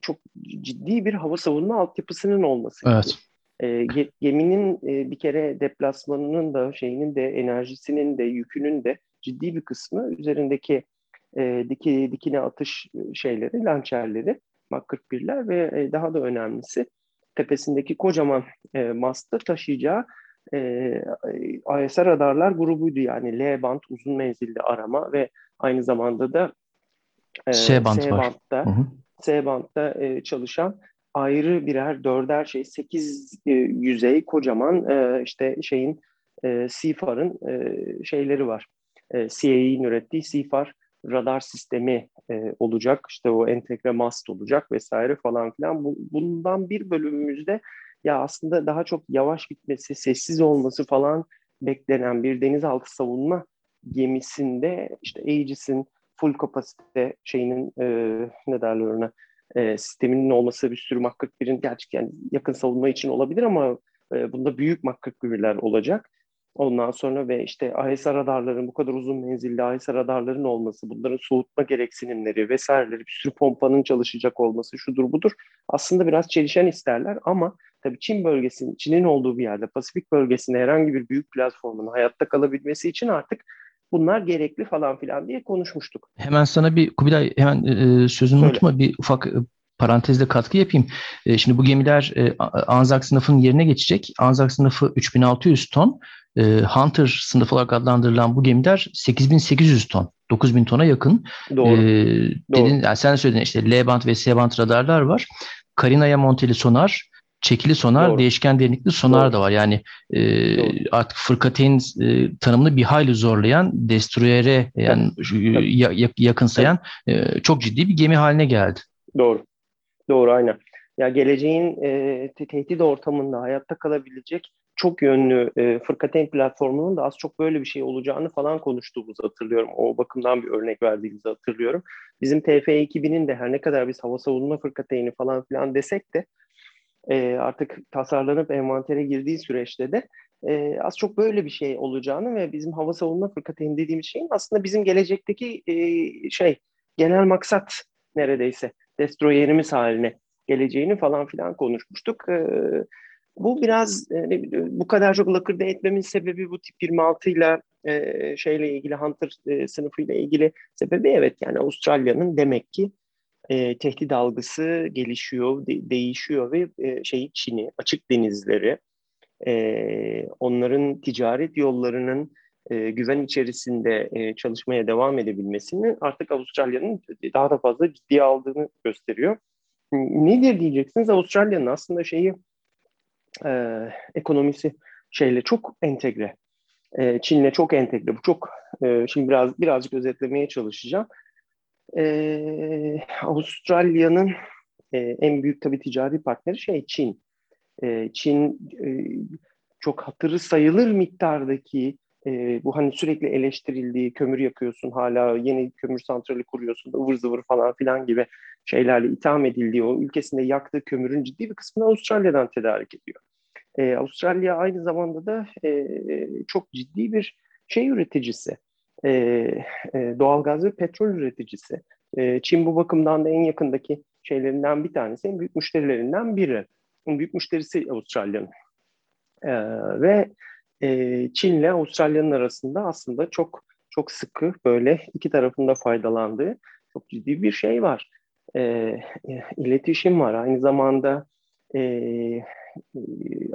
çok ciddi bir hava savunma altyapısının olması. Evet. E, geminin e, bir kere deplasmanının da şeyinin de enerjisinin de yükünün de ciddi bir kısmı üzerindeki e, diki, dikine atış şeyleri, lançerleri, Mak 41'ler ve e, daha da önemlisi tepesindeki kocaman e, mastı taşıyacağı e, ISR radarlar grubuydu. Yani L band uzun menzilli arama ve aynı zamanda da e, S-band S-band'da S-band'da e, çalışan ayrı birer dörder şey sekiz e, yüzey kocaman e, işte şeyin e, CFAR'ın e, şeyleri var. E, CAE'nin ürettiği CFAR radar sistemi e, olacak. İşte o entegre mast olacak vesaire falan filan. Bu, bundan bir bölümümüzde ya aslında daha çok yavaş gitmesi, sessiz olması falan beklenen bir denizaltı savunma gemisinde işte Aegis'in full kapasite şeyinin e, ne derler ona e, sisteminin olması bir sürü Mach 41'in gerçekten yani yakın savunma için olabilir ama e, bunda büyük Mach 41'ler olacak. Ondan sonra ve işte AESA radarların bu kadar uzun menzilli AESA radarların olması, bunların soğutma gereksinimleri vesaireleri, bir sürü pompanın çalışacak olması şudur budur. Aslında biraz çelişen isterler ama tabii Çin bölgesinin, Çin'in olduğu bir yerde, Pasifik bölgesinde herhangi bir büyük platformun hayatta kalabilmesi için artık bunlar gerekli falan filan diye konuşmuştuk. Hemen sana bir Kubilay hemen e, sözünü Söyle. unutma bir ufak parantezde katkı yapayım. E, şimdi bu gemiler e, Anzac sınıfının yerine geçecek. Anzac sınıfı 3600 ton. E, Hunter sınıfı olarak adlandırılan bu gemiler 8800 ton. 9000 tona yakın. Doğru. E, dedin, Yani sen söyledin işte L-band ve S-band radarlar var. Karina'ya monteli sonar, çekili sonar, Doğru. değişken derinlikli sonar Doğru. da var. Yani e, artık fırkateyn e, tanımını bir hayli zorlayan, destroyere yani evet. ya, yakınsayan e, çok ciddi bir gemi haline geldi. Doğru. Doğru aynen. Ya geleceğin e, tehdit ortamında hayatta kalabilecek çok yönlü e, fırkateyn platformunun da az çok böyle bir şey olacağını falan konuştuğumuzu hatırlıyorum. O bakımdan bir örnek verdiğimizi hatırlıyorum. Bizim TF 2000'in de her ne kadar biz hava savunma fırkateyni falan filan desek de e, artık tasarlanıp envantere girdiği süreçte de e, az çok böyle bir şey olacağını ve bizim hava savunma fırkateyni dediğimiz şeyin aslında bizim gelecekteki e, şey genel maksat neredeyse destroyerimiz haline geleceğini falan filan konuşmuştuk. E, bu biraz e, bu kadar çok lakırdı etmemin sebebi bu tip 26 ile şeyle ilgili Hunter e, sınıfıyla ilgili sebebi evet yani Avustralya'nın demek ki e, tehdit algısı gelişiyor, de, değişiyor ve e, şey Çin'i, açık denizleri, e, onların ticaret yollarının e, güven içerisinde e, çalışmaya devam edebilmesini artık Avustralya'nın daha da fazla ciddiye aldığını gösteriyor. Nedir diyeceksiniz? Avustralya'nın aslında şeyi e, ekonomisi şeyle çok entegre. E, Çin'le çok entegre. Bu çok e, şimdi biraz birazcık özetlemeye çalışacağım. E, Avustralya'nın e, en büyük tabii ticari partneri şey Çin. E, Çin e, çok hatırı sayılır miktardaki e, bu hani sürekli eleştirildiği kömür yakıyorsun hala yeni kömür santrali kuruyorsun ıvır zıvır falan filan gibi şeylerle itham edildiği o ülkesinde yaktığı kömürün ciddi bir kısmını Avustralya'dan tedarik ediyor. E, Avustralya aynı zamanda da e, çok ciddi bir şey üreticisi. E, e, doğalgaz ve petrol üreticisi. E, Çin bu bakımdan da en yakındaki şeylerinden bir tanesi, en büyük müşterilerinden biri. En büyük müşterisi Avustralya'nın. E, ve e, Çin ile Avustralya'nın arasında aslında çok çok sıkı böyle iki tarafında faydalandığı çok ciddi bir şey var. E, iletişim var. Aynı zamanda e,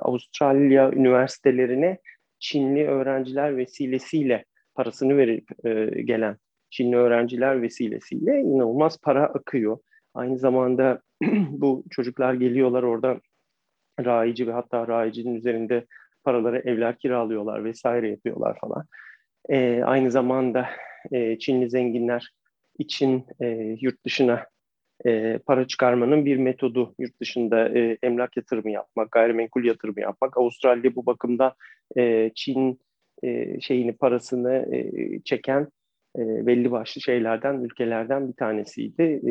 Avustralya üniversitelerine Çinli öğrenciler vesilesiyle parasını verip e, gelen Çinli öğrenciler vesilesiyle inanılmaz para akıyor. Aynı zamanda bu çocuklar geliyorlar orada raici ve hatta raicinin üzerinde paraları evler kiralıyorlar vesaire yapıyorlar falan. E, aynı zamanda e, Çinli zenginler için e, yurt dışına e, para çıkarmanın bir metodu. Yurt dışında e, emlak yatırımı yapmak, gayrimenkul yatırımı yapmak. Avustralya bu bakımda e, Çin e, şeyini parasını e, çeken e, belli başlı şeylerden ülkelerden bir tanesiydi.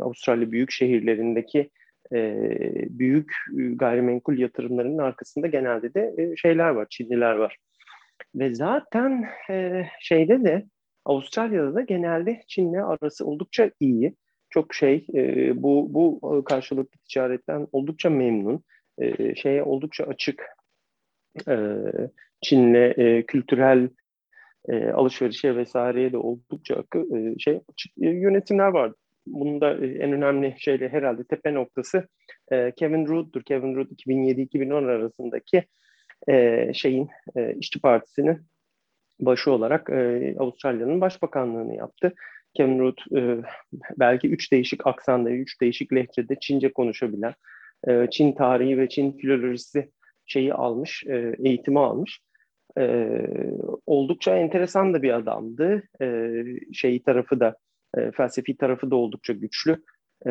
Avustralya büyük şehirlerindeki büyük gayrimenkul yatırımlarının arkasında genelde de şeyler var, Çinliler var. Ve zaten e, şeyde de Avustralya'da da genelde Çin'le arası oldukça iyi. Çok şey bu bu karşılıklı ticaretten oldukça memnun. E, şeye oldukça açık. E, Çin'le e, kültürel e, alışverişe vesaireye de oldukça e, şey e, yönetimler var. Bunun da e, en önemli şeyle herhalde tepe noktası e, Kevin Rudd'dur. Kevin Rudd 2007-2010 arasındaki e, şeyin e, İşçi Partisi'nin başı olarak e, Avustralya'nın başbakanlığını yaptı. Kevin Rudd e, belki üç değişik aksanda, üç değişik lehçede Çince konuşabilen, e, Çin tarihi ve Çin filolojisi şeyi almış, e, eğitimi almış. E, oldukça enteresan da bir adamdı. E, şeyi tarafı da, e, felsefi tarafı da oldukça güçlü. E,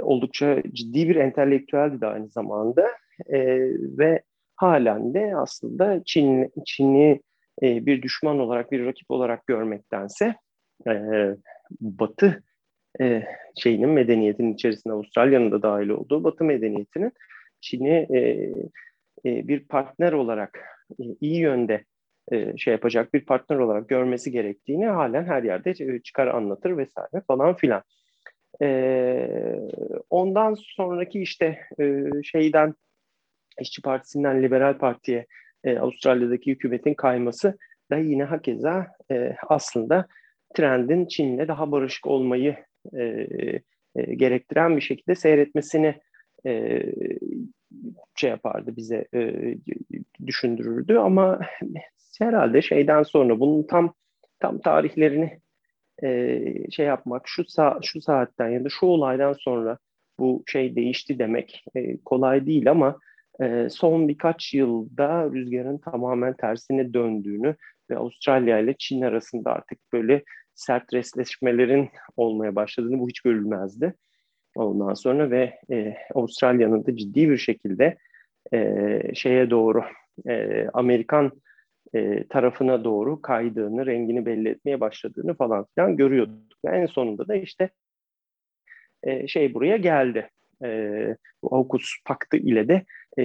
oldukça ciddi bir entelektüeldi de aynı zamanda. E, ve halen de aslında Çin, Çin'i e, bir düşman olarak, bir rakip olarak görmektense e, Batı e, şeyinin medeniyetinin içerisinde Avustralya'nın da dahil olduğu Batı medeniyetinin Çin'i e, e, bir partner olarak e, iyi yönde e, şey yapacak bir partner olarak görmesi gerektiğini halen her yerde çıkar anlatır vesaire falan filan. Ondan sonraki işte şeyden İşçi Partisi'nden Liberal Parti'ye e, Avustralya'daki hükümetin kayması da yine hakeza aslında trendin Çin'le daha barışık olmayı gerektiren bir şekilde seyretmesini şey yapardı bize e, düşündürürdü ama herhalde şeyden sonra bunun tam tam tarihlerini e, şey yapmak şu sa şu saatten ya da şu olaydan sonra bu şey değişti demek e, kolay değil ama e, son birkaç yılda rüzgarın tamamen tersine döndüğünü ve Avustralya ile Çin arasında artık böyle sert resleşmelerin olmaya başladığını bu hiç görülmezdi. Ondan sonra ve e, Avustralya'nın da ciddi bir şekilde e, şeye doğru e, Amerikan e, tarafına doğru kaydığını, rengini belli etmeye başladığını falan filan görüyorduk. En sonunda da işte e, şey buraya geldi. E, AUKUS paktı ile de e,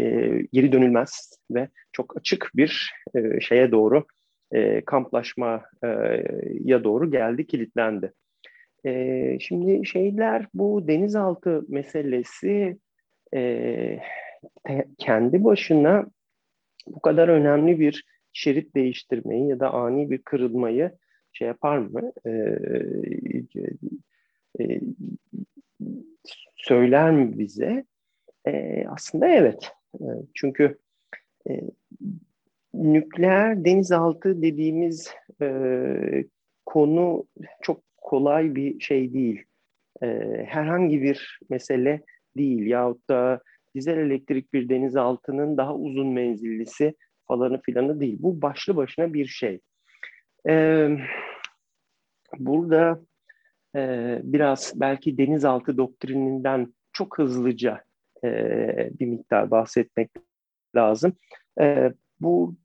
geri dönülmez ve çok açık bir e, şeye doğru e, kamplaşmaya doğru geldi, kilitlendi. E, şimdi şeyler bu denizaltı meselesi e, te, kendi başına bu kadar önemli bir şerit değiştirmeyi ya da ani bir kırılmayı şey yapar mı? E, e, söyler mi bize? E, aslında evet. E, çünkü e, nükleer denizaltı dediğimiz e, konu çok kolay bir şey değil. E, herhangi bir mesele değil yahut da dizel elektrik bir denizaltının daha uzun menzillisi falanı filanı değil. Bu başlı başına bir şey. E, burada e, biraz belki denizaltı doktrininden çok hızlıca e, bir miktar bahsetmek lazım. E, bu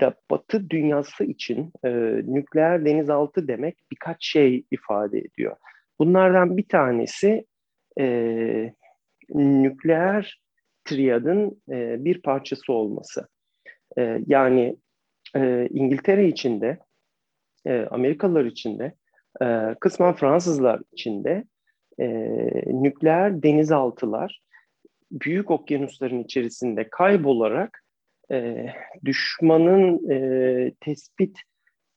da Batı dünyası için e, nükleer denizaltı demek birkaç şey ifade ediyor. Bunlardan bir tanesi e, nükleer triyadın e, bir parçası olması. E, yani e, İngiltere içinde, e, Amerikalılar içinde, e, kısmen Fransızlar içinde e, nükleer denizaltılar büyük okyanusların içerisinde kaybolarak e, düşmanın e, tespit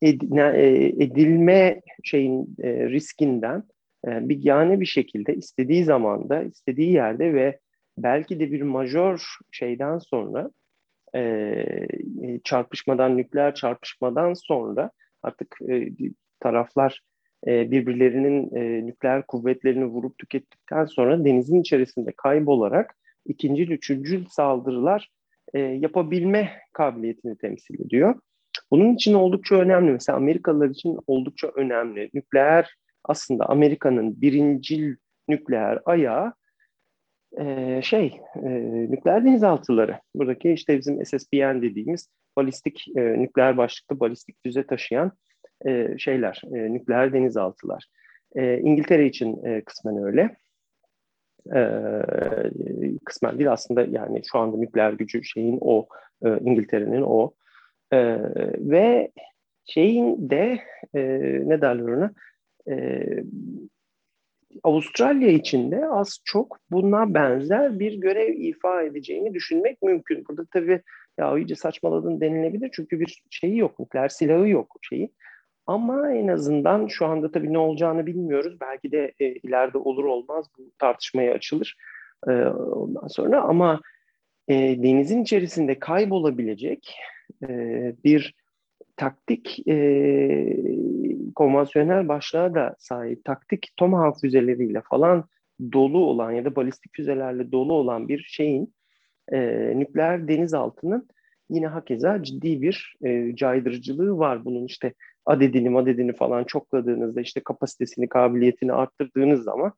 ed, e, edilme şeyin e, riskinden e, bir yani bir şekilde istediği zamanda, istediği yerde ve belki de bir majör şeyden sonra e, e, çarpışmadan, nükleer çarpışmadan sonra artık e, taraflar e, birbirlerinin e, nükleer kuvvetlerini vurup tükettikten sonra denizin içerisinde kaybolarak ikinci, üçüncü saldırılar e, yapabilme kabiliyetini temsil ediyor. Bunun için oldukça önemli. Mesela Amerikalılar için oldukça önemli. Nükleer aslında Amerika'nın birincil nükleer ayağı e, şey e, nükleer denizaltıları. Buradaki işte bizim SSBN dediğimiz balistik e, nükleer başlıklı balistik füze taşıyan e, şeyler, e, nükleer denizaltılar. E, İngiltere için e, kısmen öyle. E, kısmen değil aslında yani şu anda nükleer gücü şeyin o, e, İngiltere'nin o. E, ve şeyin de e, ne derler ona e, Avustralya için de az çok buna benzer bir görev ifa edeceğini düşünmek mümkün. Burada tabii ya iyice saçmaladın denilebilir çünkü bir şeyi yok, nükleer silahı yok şeyi. Ama en azından şu anda tabii ne olacağını bilmiyoruz. Belki de e, ileride olur olmaz bu tartışmaya açılır e, ondan sonra. Ama e, denizin içerisinde kaybolabilecek e, bir taktik e, konvansiyonel başlığa da sahip taktik Tomahawk füzeleriyle falan dolu olan ya da balistik füzelerle dolu olan bir şeyin e, nükleer denizaltının yine hakeza ciddi bir e, caydırıcılığı var. Bunun işte adedini adedini falan çokladığınızda işte kapasitesini, kabiliyetini arttırdığınız zaman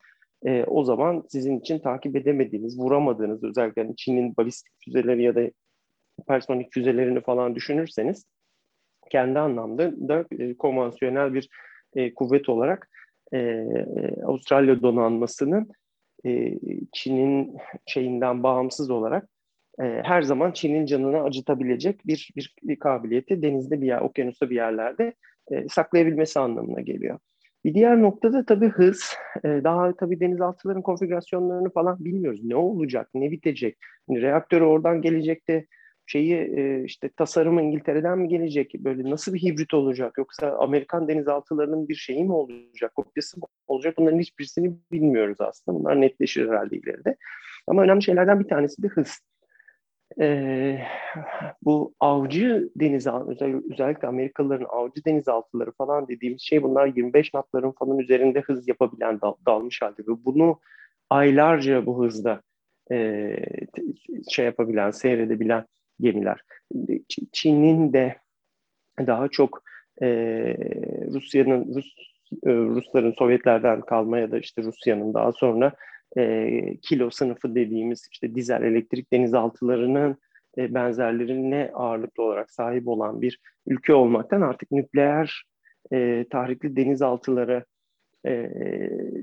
e, o zaman sizin için takip edemediğiniz, vuramadığınız özellikle yani Çin'in balistik füzeleri ya da personik füzelerini falan düşünürseniz kendi anlamda da e, konvansiyonel bir e, kuvvet olarak e, Avustralya donanmasının e, Çin'in şeyinden bağımsız olarak e, her zaman Çin'in canını acıtabilecek bir, bir kabiliyeti denizde bir yer, okyanusta bir yerlerde e, saklayabilmesi anlamına geliyor. Bir diğer noktada tabii hız. E, daha tabii denizaltıların konfigürasyonlarını falan bilmiyoruz. Ne olacak, ne bitecek? Yani reaktörü oradan gelecek de şeyi e, işte tasarımı İngiltere'den mi gelecek? Böyle nasıl bir hibrit olacak? Yoksa Amerikan denizaltılarının bir şeyi mi olacak? Kopyası mı olacak? Bunların hiçbirisini bilmiyoruz aslında. Bunlar netleşir herhalde ileride. Ama önemli şeylerden bir tanesi de hız. Ee, bu avcı denizaltı, özellikle Amerikalıların avcı denizaltıları falan dediğimiz şey bunlar 25 knotların falan üzerinde hız yapabilen dal, dalmış halde ve bunu aylarca bu hızda e, şey yapabilen, seyredebilen gemiler. Çin'in de daha çok e, Rusya'nın Rus e, Rusların Sovyetlerden kalma ya da işte Rusya'nın daha sonra e, kilo sınıfı dediğimiz işte dizel elektrik denizaltılarının e, benzerlerine ağırlıklı olarak sahip olan bir ülke olmaktan artık nükleer e, tahrikli denizaltıları e,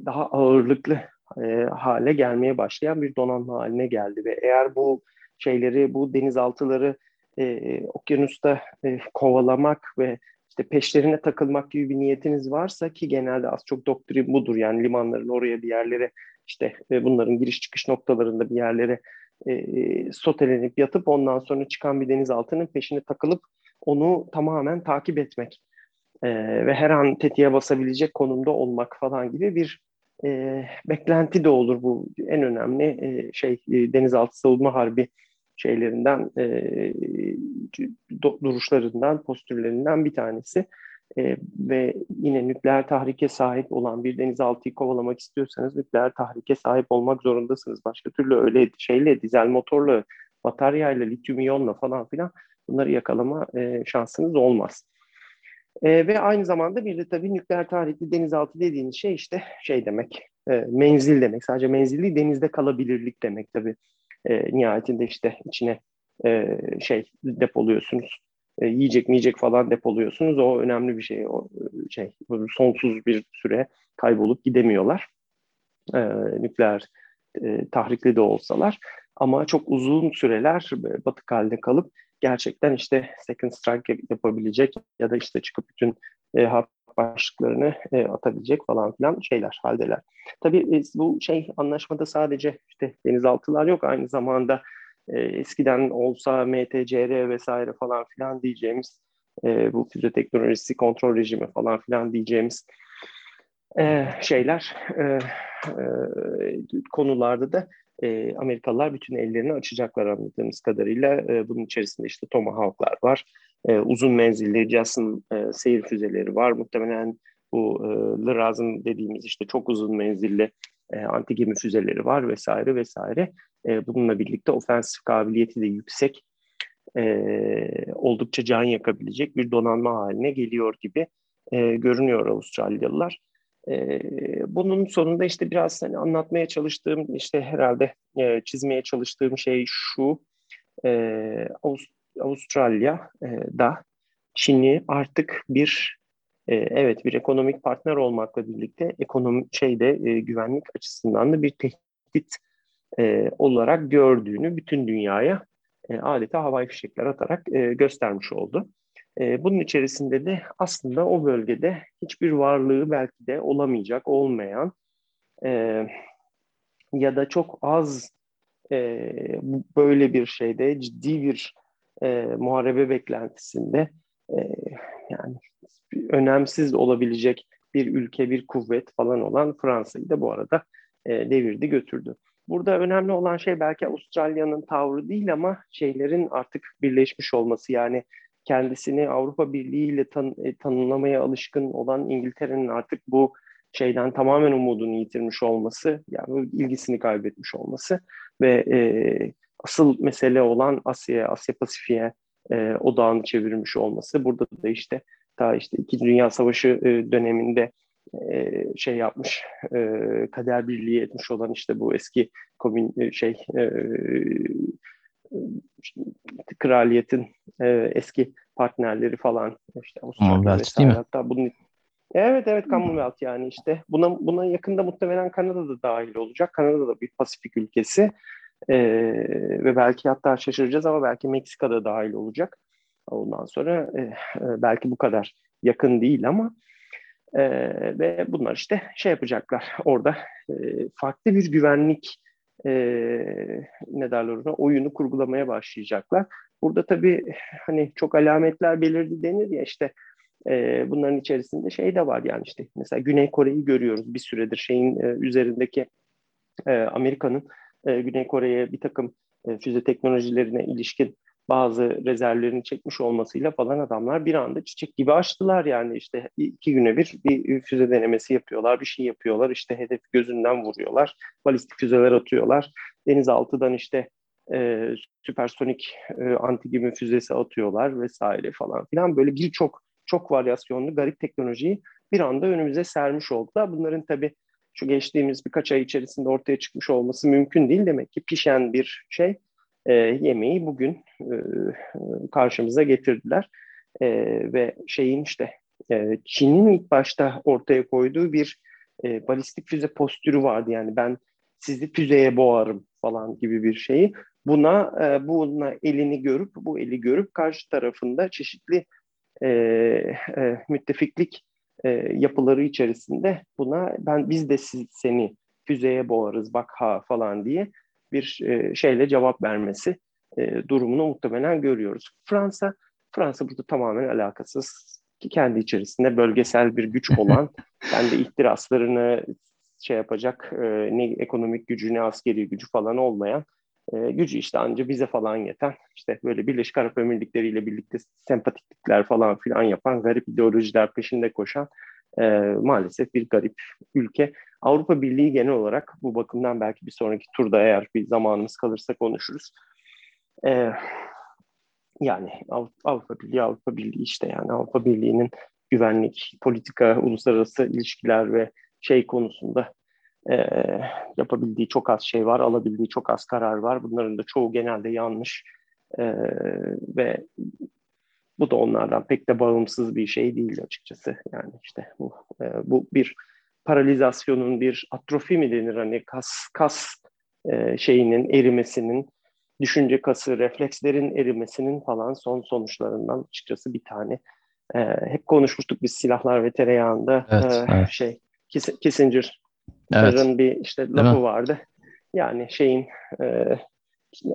daha ağırlıklı e, hale gelmeye başlayan bir donanma haline geldi. Ve eğer bu şeyleri, bu denizaltıları e, okyanusta e, kovalamak ve işte peşlerine takılmak gibi bir niyetiniz varsa ki genelde az çok doktrin budur. Yani limanların oraya bir yerlere işte e, bunların giriş çıkış noktalarında bir yerlere e, sotelenip yatıp ondan sonra çıkan bir denizaltının peşine takılıp onu tamamen takip etmek e, ve her an tetiğe basabilecek konumda olmak falan gibi bir e, beklenti de olur bu en önemli e, şey e, denizaltı savunma harbi şeylerinden e, duruşlarından postürlerinden bir tanesi e, ve yine nükleer tahrike sahip olan bir denizaltıyı kovalamak istiyorsanız nükleer tahrike sahip olmak zorundasınız. Başka türlü öyle şeyle dizel motorla bataryayla lityum iyonla falan filan bunları yakalama e, şansınız olmaz. E, ve aynı zamanda bir de tabii nükleer tahrikli denizaltı dediğiniz şey işte şey demek, e, menzil demek. Sadece menzilli denizde kalabilirlik demek tabii. E, nihayetinde işte içine e, şey depoluyorsunuz. E, yiyecek yiyecek falan depoluyorsunuz. O önemli bir şey. O şey sonsuz bir süre kaybolup gidemiyorlar. E, nükleer e, tahrikli de olsalar. Ama çok uzun süreler batık halde kalıp gerçekten işte second strike yapabilecek ya da işte çıkıp bütün e, harp başlıklarını e, atabilecek falan filan şeyler haldeler. Tabii e, bu şey anlaşmada sadece işte denizaltılar yok aynı zamanda e, eskiden olsa MTCR vesaire falan filan diyeceğimiz e, bu füze teknolojisi kontrol rejimi falan filan diyeceğimiz e, şeyler e, e, konularda da e, Amerikalılar bütün ellerini açacaklar anladığımız kadarıyla. E, bunun içerisinde işte Tomahawk'lar var. E, uzun menzilli Jason e, seyir füzeleri var. Muhtemelen bu e, Lraz'ın dediğimiz işte çok uzun menzilli e, anti gemi füzeleri var vesaire vesaire. E, bununla birlikte ofensif kabiliyeti de yüksek. E, oldukça can yakabilecek bir donanma haline geliyor gibi e, görünüyor Avustralyalılar. E, bunun sonunda işte biraz hani anlatmaya çalıştığım işte herhalde e, çizmeye çalıştığım şey şu e, Avust Avustralya'da Çin'i artık bir e, evet bir ekonomik partner olmakla birlikte ekonomi şeyde e, güvenlik açısından da bir tehdit e, olarak gördüğünü bütün dünyaya e, adeta havai fişekler atarak e, göstermiş oldu. E, bunun içerisinde de aslında o bölgede hiçbir varlığı belki de olamayacak, olmayan e, ya da çok az e, böyle bir şeyde ciddi bir e, muharebe beklentisinde e, önemsiz olabilecek bir ülke, bir kuvvet falan olan Fransa'yı da bu arada e, devirdi götürdü. Burada önemli olan şey belki Avustralya'nın tavrı değil ama şeylerin artık birleşmiş olması yani kendisini Avrupa Birliği ile tan e, tanımlamaya alışkın olan İngiltere'nin artık bu şeyden tamamen umudunu yitirmiş olması, yani ilgisini kaybetmiş olması ve e, asıl mesele olan Asya, Asya Pasifik'e e, odağını çevirmiş olması. Burada da işte ta işte İkinci Dünya Savaşı e, döneminde e, şey yapmış, e, kader birliği etmiş olan işte bu eski komün e, şey e, kraliyetin e, eski partnerleri falan işte Avustralya vesaire hatta bunun Evet evet Commonwealth yani işte buna buna yakında muhtemelen Kanada da dahil olacak. Kanada da bir Pasifik ülkesi ee, ve belki hatta şaşıracağız ama belki Meksika da dahil olacak. Ondan sonra e, belki bu kadar yakın değil ama e, ve bunlar işte şey yapacaklar orada e, farklı bir güvenlik e, ne derler ona oyunu kurgulamaya başlayacaklar. Burada tabii hani çok alametler belirdi denir ya işte e, bunların içerisinde şey de var yani işte mesela Güney Kore'yi görüyoruz bir süredir şeyin e, üzerindeki e, Amerika'nın e, Güney Kore'ye bir takım e, füze teknolojilerine ilişkin bazı rezervlerini çekmiş olmasıyla falan adamlar bir anda çiçek gibi açtılar. Yani işte iki güne bir bir füze denemesi yapıyorlar, bir şey yapıyorlar, işte hedef gözünden vuruyorlar, balistik füzeler atıyorlar, denizaltıdan işte e, süpersonik e, anti füzesi atıyorlar vesaire falan filan. Böyle birçok çok varyasyonlu garip teknolojiyi bir anda önümüze sermiş oldular. Bunların tabii şu geçtiğimiz birkaç ay içerisinde ortaya çıkmış olması mümkün değil. Demek ki pişen bir şey e, yemeği bugün e, karşımıza getirdiler. E, ve şeyin işte e, Çin'in ilk başta ortaya koyduğu bir e, balistik füze postürü vardı. Yani ben sizi füzeye boğarım falan gibi bir şeyi. Buna e, buna elini görüp bu eli görüp karşı tarafında çeşitli e, e, müttefiklik e, yapıları içerisinde buna ben biz de siz, seni füzeye boğarız bak ha falan diye bir e, şeyle cevap vermesi e, durumunu muhtemelen görüyoruz. Fransa Fransa burada tamamen alakasız ki kendi içerisinde bölgesel bir güç olan kendi ihtiraslarını şey yapacak e, ne ekonomik gücü ne askeri gücü falan olmayan e, gücü işte anca bize falan yeten işte böyle Birleşik Arap Emirlikleri ile birlikte sempatiklikler falan filan yapan garip ideolojiler peşinde koşan e, maalesef bir garip ülke. Avrupa Birliği genel olarak bu bakımdan belki bir sonraki turda eğer bir zamanımız kalırsa konuşuruz. E, yani Avrupa Birliği Avrupa Birliği işte yani Avrupa Birliği'nin güvenlik, politika, uluslararası ilişkiler ve şey konusunda e, yapabildiği çok az şey var, alabildiği çok az karar var. Bunların da çoğu genelde yanlış e, ve bu da onlardan pek de bağımsız bir şey değil açıkçası. Yani işte bu, e, bu bir paralizasyonun bir atrofi mi denir hani kas kas e, şeyinin erimesinin düşünce kası, reflekslerin erimesinin falan son sonuçlarından açıkçası bir tane. E, hep konuşmuştuk biz silahlar ve tereyağında evet, e, evet. şey Kissinger Evet. bir işte lafı vardı. Yani şeyin e,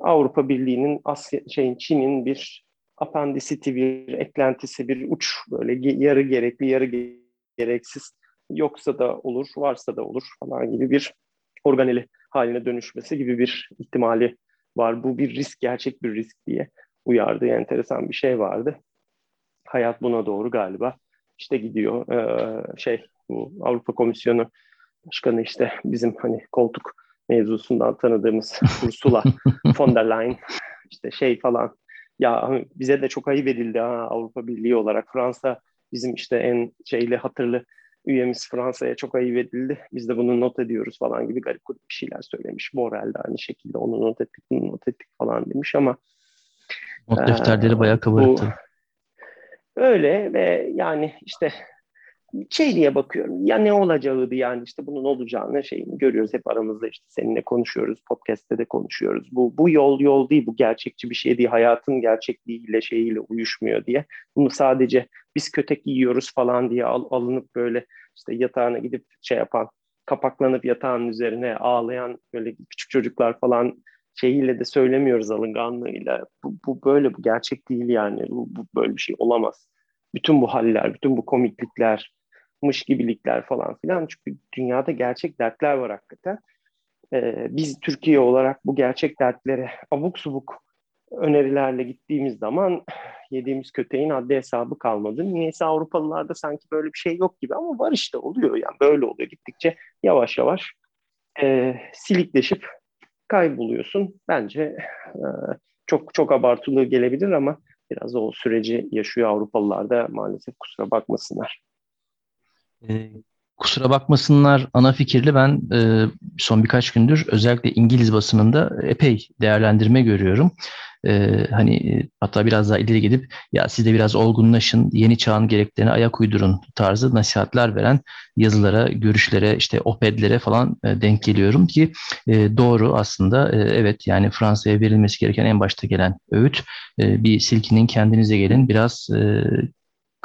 Avrupa Birliği'nin Asya şeyin Çin'in bir apandisiti, bir eklentisi, bir uç böyle yarı gerekli, yarı gereksiz yoksa da olur, varsa da olur falan gibi bir organeli haline dönüşmesi gibi bir ihtimali var. Bu bir risk, gerçek bir risk diye uyardığı enteresan bir şey vardı. Hayat buna doğru galiba işte gidiyor. Ee, şey bu Avrupa Komisyonu Başkanı işte bizim hani koltuk mevzusundan tanıdığımız Ursula von der Leyen işte şey falan ya hani bize de çok ayı verildi ha, Avrupa Birliği olarak Fransa bizim işte en şeyli hatırlı üyemiz Fransa'ya çok ayıp edildi. Biz de bunu not ediyoruz falan gibi garip bir şeyler söylemiş. Borel de aynı şekilde onu not ettik, bunu not ettik falan demiş ama Not defterleri bayağı kabarıktı. Öyle ve yani işte şey diye bakıyorum ya ne olacağıydı yani işte bunun olacağını şeyini görüyoruz hep aramızda işte seninle konuşuyoruz podcast'te de konuşuyoruz bu bu yol yol değil bu gerçekçi bir şey değil hayatın gerçekliğiyle şeyiyle uyuşmuyor diye bunu sadece biz kötek yiyoruz falan diye al, alınıp böyle işte yatağına gidip şey yapan kapaklanıp yatağın üzerine ağlayan böyle küçük çocuklar falan şeyiyle de söylemiyoruz alınganlığıyla. Bu, bu böyle bu gerçek değil yani. Bu, bu böyle bir şey olamaz. Bütün bu haller, bütün bu komiklikler, mış gibilikler falan filan. Çünkü dünyada gerçek dertler var hakikaten. Ee, biz Türkiye olarak bu gerçek dertlere abuk subuk önerilerle gittiğimiz zaman yediğimiz köteğin adli hesabı kalmadı. Niyeyse Avrupalılarda sanki böyle bir şey yok gibi ama var işte oluyor yani böyle oluyor gittikçe yavaş yavaş e, silikleşip kayboluyorsun. Bence e, çok çok abartılı gelebilir ama biraz o süreci yaşıyor Avrupalılar da maalesef kusura bakmasınlar. E, kusura bakmasınlar ana fikirli. Ben e, son birkaç gündür özellikle İngiliz basınında epey değerlendirme görüyorum. E, hani hatta biraz daha ileri gidip ya siz de biraz olgunlaşın, yeni çağın gereklerine ayak uydurun tarzı nasihatler veren yazılara, görüşlere, işte opedlere falan e, denk geliyorum ki e, doğru aslında. E, evet yani Fransa'ya verilmesi gereken en başta gelen öğüt. E, bir silkinin kendinize gelin biraz e,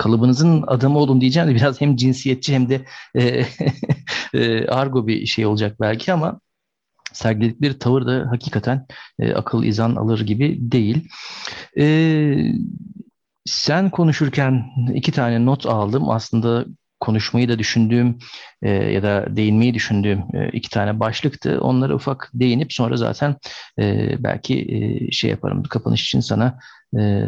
kalıbınızın adamı olun diyeceğim de biraz hem cinsiyetçi hem de e, e, argo bir şey olacak belki ama sergiledikleri tavır da hakikaten e, akıl izan alır gibi değil. E, sen konuşurken iki tane not aldım. Aslında konuşmayı da düşündüğüm e, ya da değinmeyi düşündüğüm e, iki tane başlıktı. Onlara ufak değinip sonra zaten e, belki e, şey yaparım kapanış için sana e,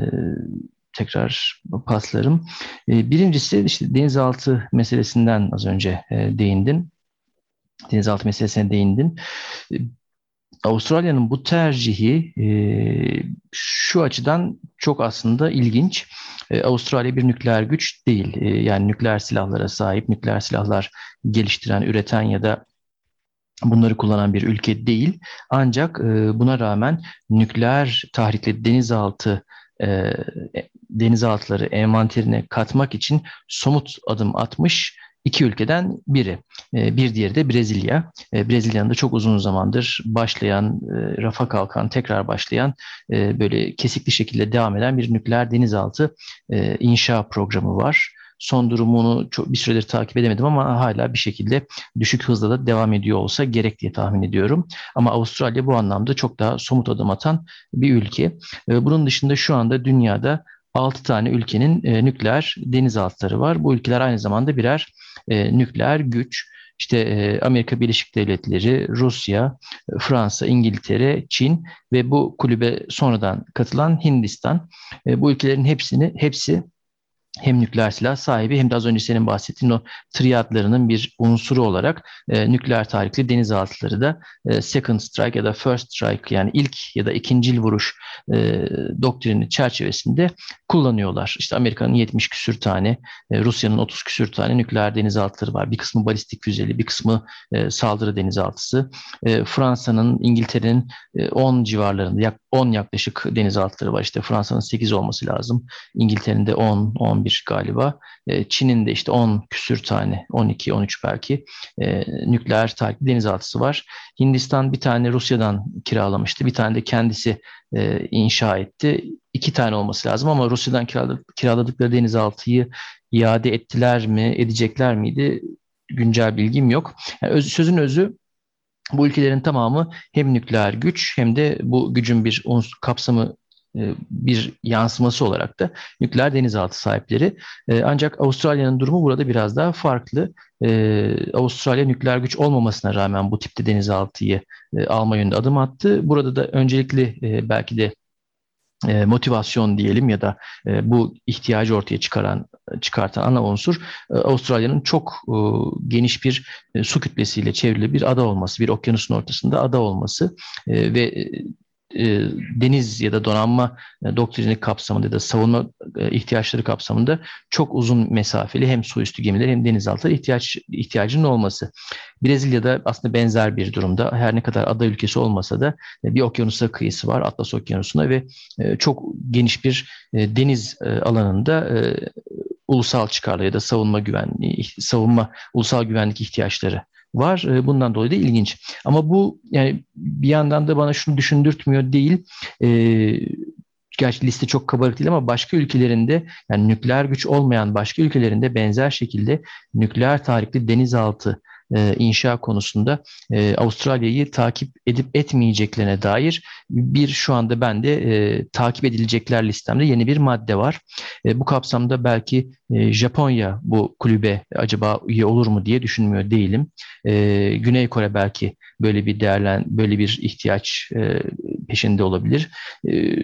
tekrar paslarım. E, birincisi işte denizaltı meselesinden az önce e, değindin. Denizaltı meselesine değindin. E, Avustralya'nın bu tercihi e, şu açıdan çok aslında ilginç. E, Avustralya bir nükleer güç değil. Yani nükleer silahlara sahip, nükleer silahlar geliştiren, üreten ya da bunları kullanan bir ülke değil. Ancak e, buna rağmen nükleer tahrikli denizaltı denizaltıları envanterine katmak için somut adım atmış iki ülkeden biri. E, bir diğeri de Brezilya. E, Brezilya'nın da çok uzun zamandır başlayan, e, rafa kalkan, tekrar başlayan, böyle kesikli şekilde devam eden bir nükleer denizaltı inşa programı var. Son durumunu çok bir süredir takip edemedim ama hala bir şekilde düşük hızla da devam ediyor olsa gerek diye tahmin ediyorum. Ama Avustralya bu anlamda çok daha somut adım atan bir ülke. Bunun dışında şu anda dünyada 6 tane ülkenin e, nükleer denizaltıları var. Bu ülkeler aynı zamanda birer e, nükleer güç. İşte e, Amerika Birleşik Devletleri, Rusya, Fransa, İngiltere, Çin ve bu kulübe sonradan katılan Hindistan. E, bu ülkelerin hepsini hepsi hem nükleer silah sahibi hem de az önce senin bahsettiğin o triadlarının bir unsuru olarak e, nükleer tarihli denizaltıları da e, second strike ya da first strike yani ilk ya da ikincil vuruş e, doktrini çerçevesinde kullanıyorlar. İşte Amerika'nın 70 küsür tane, e, Rusya'nın 30 küsür tane nükleer denizaltıları var. Bir kısmı balistik füzeli, bir kısmı e, saldırı denizaltısı. E, Fransa'nın, İngiltere'nin e, 10 civarlarında, yak, 10 yaklaşık denizaltıları var. İşte Fransa'nın 8 olması lazım. İngiltere'nin de 10, 11 galiba. E, Çin'in de işte 10 küsür tane, 12, 13 belki e, nükleer takip denizaltısı var. Hindistan bir tane Rusya'dan kiralamıştı. Bir tane de kendisi e, inşa etti. İki tane olması lazım ama Rusya'dan kiraladık, kiraladıkları denizaltıyı iade ettiler mi, edecekler miydi? Güncel bilgim yok. Yani öz, sözün özü bu ülkelerin tamamı hem nükleer güç hem de bu gücün bir kapsamı bir yansıması olarak da nükleer denizaltı sahipleri. E, ancak Avustralya'nın durumu burada biraz daha farklı. E, Avustralya nükleer güç olmamasına rağmen bu tipte denizaltıyı alma yönünde adım attı. Burada da öncelikli belki de motivasyon diyelim ya da bu ihtiyacı ortaya çıkaran çıkartan ana unsur Avustralya'nın çok geniş bir su kütlesiyle çevrili bir ada olması, bir okyanusun ortasında ada olması ve e, deniz ya da donanma e, doktrini kapsamında ya da savunma e, ihtiyaçları kapsamında çok uzun mesafeli hem su üstü gemiler hem denizaltı ihtiyaç ihtiyacının olması. Brezilya'da aslında benzer bir durumda. Her ne kadar ada ülkesi olmasa da e, bir okyanusa kıyısı var, Atlas Okyanusu'na ve e, çok geniş bir e, deniz e, alanında e, ulusal çıkarları ya da savunma güvenliği, savunma ulusal güvenlik ihtiyaçları var. E, bundan dolayı da ilginç. Ama bu yani bir yandan da bana şunu düşündürtmüyor değil. E, gerçi liste çok kabarık değil ama başka ülkelerinde yani nükleer güç olmayan başka ülkelerinde benzer şekilde nükleer tarihli denizaltı e, inşa konusunda e, Avustralya'yı takip edip etmeyeceklerine dair bir şu anda bende e, takip edilecekler listemde yeni bir madde var. E, bu kapsamda belki e, Japonya bu kulübe acaba üye olur mu diye düşünmüyor değilim. Güney Kore belki böyle bir değerlen böyle bir ihtiyaç peşinde olabilir.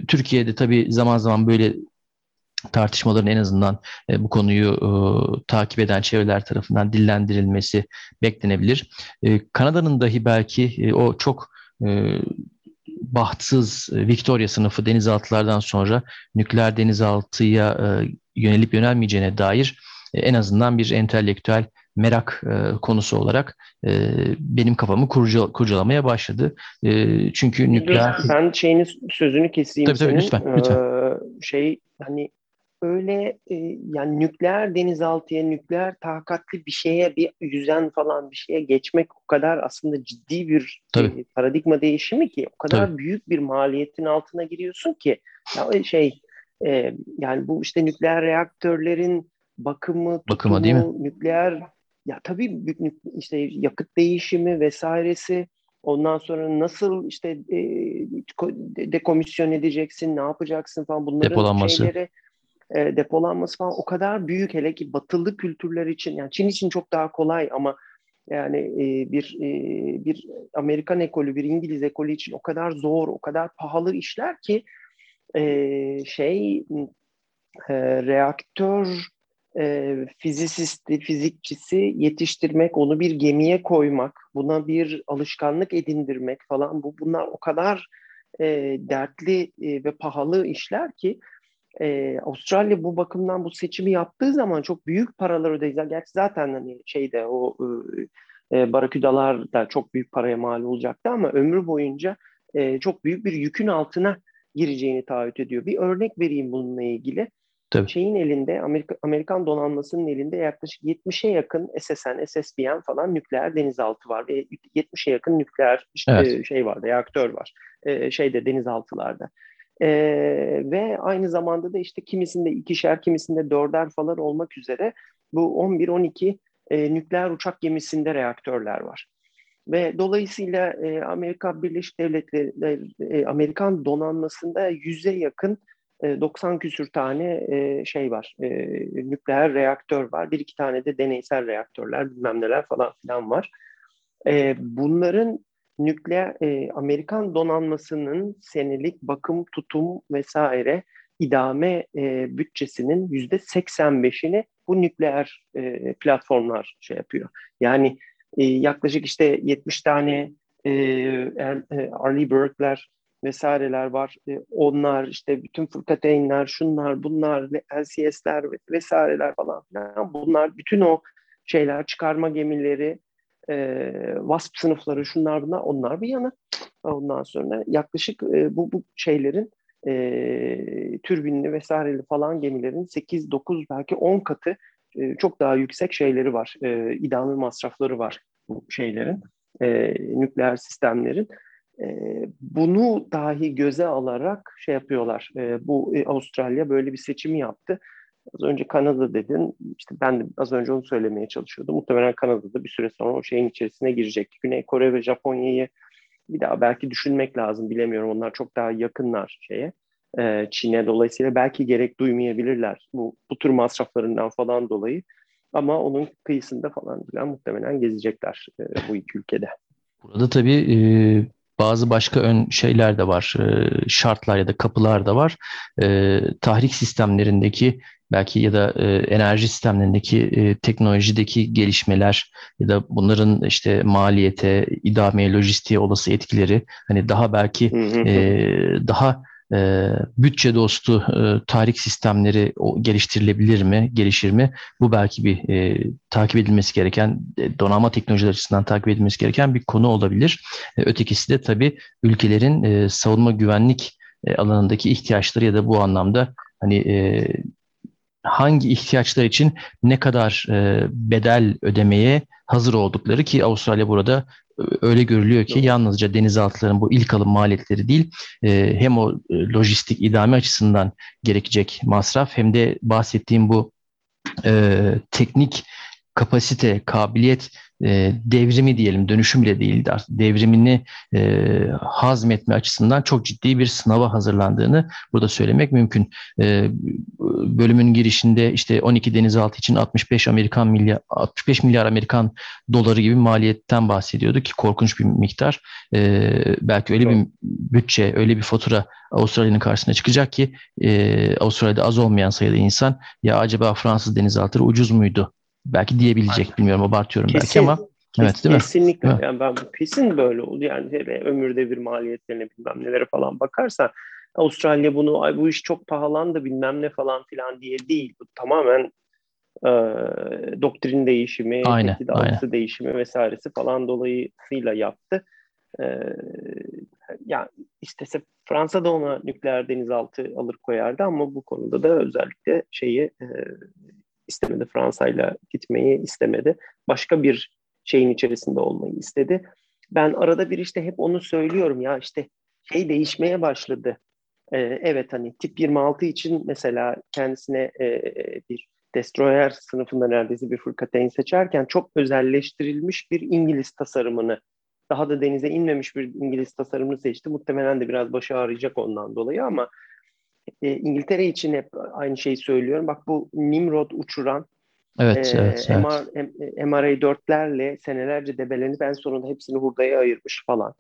Türkiye'de tabii zaman zaman böyle tartışmaların en azından e, bu konuyu e, takip eden çevreler tarafından dillendirilmesi beklenebilir. E, Kanada'nın dahi belki e, o çok e, bahtsız e, Victoria sınıfı denizaltılardan sonra nükleer denizaltıya e, yönelip yönelmeyeceğine dair e, en azından bir entelektüel merak e, konusu olarak e, benim kafamı kurcal, kurcalamaya başladı. E, çünkü nükleer... Ben şeyini sözünü keseyim tabii, tabii, senin. Lütfen, lütfen. Ee, şey hani öyle e, yani nükleer denizaltıya, nükleer takatli bir şeye, bir yüzen falan bir şeye geçmek o kadar aslında ciddi bir e, paradigma değişimi ki o kadar Tabii. büyük bir maliyetin altına giriyorsun ki ya şey e, yani bu işte nükleer reaktörlerin bakımı, Bakımı tutumu, değil mi? nükleer ya tabii işte yakıt değişimi vesairesi Ondan sonra nasıl işte e, dekomisyon edeceksin, ne yapacaksın falan bunların Depolanması. şeyleri e, depolanması falan o kadar büyük hele ki batılı kültürler için yani Çin için çok daha kolay ama yani e, bir e, bir Amerikan ekolü, bir İngiliz ekolü için o kadar zor, o kadar pahalı işler ki e, şey e, reaktör e, fizisisti, fizikçisi yetiştirmek, onu bir gemiye koymak, buna bir alışkanlık edindirmek falan bu bunlar o kadar e, dertli e, ve pahalı işler ki e, Avustralya bu bakımdan bu seçimi yaptığı zaman çok büyük paralar ödeyecek. Gerçi zaten hani şeyde o e, baraküdalar da çok büyük paraya mal olacaktı ama ömrü boyunca e, çok büyük bir yükün altına gireceğini taahhüt ediyor. Bir örnek vereyim bununla ilgili. Tabii. Şeyin elinde, Amerika, Amerikan donanmasının elinde yaklaşık 70'e yakın SSN, SSBN falan nükleer denizaltı var ve 70'e yakın nükleer işte Evet. şey var, reaktör var. E, şeyde denizaltılarda. E, ve aynı zamanda da işte kimisinde ikişer, kimisinde dörder falan olmak üzere bu 11-12 e, nükleer uçak gemisinde reaktörler var. Ve dolayısıyla e, Amerika Birleşik Devletleri, e, Amerikan donanmasında yüze yakın e, 90 küsür tane şey var, nükleer reaktör var. Bir iki tane de deneysel reaktörler, bilmem neler falan filan var. Bunların nükleer e, Amerikan donanmasının senelik bakım, tutum vesaire idame e, bütçesinin yüzde 85'ini bu nükleer e, platformlar şey yapıyor. Yani e, yaklaşık işte 70 tane e, e, Arleigh Burke'ler vesaireler var. E, onlar işte bütün fırkateynler, şunlar, bunlar, LCS'ler vesaireler falan filan. Bunlar bütün o şeyler, çıkarma gemileri, e, WASP sınıfları şunlar bunlar onlar bir yana. Ondan sonra yaklaşık e, bu, bu şeylerin e, türbinli vesaireli falan gemilerin 8, 9 belki 10 katı e, çok daha yüksek şeyleri var. E, idame masrafları var bu şeylerin, e, nükleer sistemlerin. E, bunu dahi göze alarak şey yapıyorlar. E, bu e, Avustralya böyle bir seçimi yaptı. Az önce Kanada dedin. İşte ben de az önce onu söylemeye çalışıyordum. Muhtemelen Kanada'da bir süre sonra o şeyin içerisine girecek. Güney Kore ve Japonya'yı bir daha belki düşünmek lazım. Bilemiyorum. Onlar çok daha yakınlar şeye. E, Çin'e dolayısıyla belki gerek duymayabilirler bu, bu tür masraflarından falan dolayı. Ama onun kıyısında falan filan muhtemelen gezecekler e, bu iki ülkede. Burada tabii e, bazı başka ön şeyler de var, şartlar ya da kapılar da var. Tahrik sistemlerindeki belki ya da e, enerji sistemlerindeki e, teknolojideki gelişmeler ya da bunların işte maliyete, idameye, lojistiğe olası etkileri hani daha belki e, daha e, bütçe dostu e, tarih sistemleri o, geliştirilebilir mi, gelişir mi? Bu belki bir e, takip edilmesi gereken, e, donanma teknolojileri açısından takip edilmesi gereken bir konu olabilir. E, ötekisi de tabii ülkelerin e, savunma güvenlik e, alanındaki ihtiyaçları ya da bu anlamda hani e, hangi ihtiyaçlar için ne kadar e, bedel ödemeye hazır oldukları ki Avustralya burada e, öyle görülüyor ki yalnızca denizaltıların bu ilk alım maliyetleri değil e, hem o e, lojistik idame açısından gerekecek masraf hem de bahsettiğim bu teknik kapasite, kabiliyet e, devrimi diyelim, dönüşüm bile değildi. Devrimini e, hazmetme açısından çok ciddi bir sınava hazırlandığını burada söylemek mümkün. E, bölümün girişinde işte 12 denizaltı için 65 Amerikan milyar 65 milyar Amerikan doları gibi maliyetten bahsediyordu ki korkunç bir miktar. E, belki öyle bir bütçe, öyle bir fatura Avustralya'nın karşısına çıkacak ki e, Avustralya'da az olmayan sayıda insan ya acaba Fransız denizaltıları ucuz muydu belki diyebilecek bilmiyorum abartıyorum Kesin. belki ama Evet değil mi? Kesinlikle. Değil mi? Yani ben kesin böyle oldu. Yani ömür devir maliyetlerine bilmem nelere falan bakarsan Avustralya bunu ay bu iş çok pahalandı bilmem ne falan filan diye değil. Bu tamamen e, doktrin değişimi, aynen, tehdit algısı değişimi vesairesi falan dolayısıyla yaptı. E, yani istese Fransa da ona nükleer denizaltı alır koyardı ama bu konuda da özellikle şeyi e, istemedi. Fransa'yla gitmeyi istemedi. Başka bir şeyin içerisinde olmayı istedi. Ben arada bir işte hep onu söylüyorum ya işte şey değişmeye başladı. Ee, evet hani tip 26 için mesela kendisine e, bir destroyer sınıfında neredeyse bir fırkateyn seçerken çok özelleştirilmiş bir İngiliz tasarımını daha da denize inmemiş bir İngiliz tasarımını seçti. Muhtemelen de biraz başı ağrıyacak ondan dolayı ama e, İngiltere için hep aynı şeyi söylüyorum. Bak bu Nimrod uçuran Evet, e, evet, evet. MR, MRA-4'lerle senelerce debelenip en sonunda hepsini hurdaya ayırmış falan.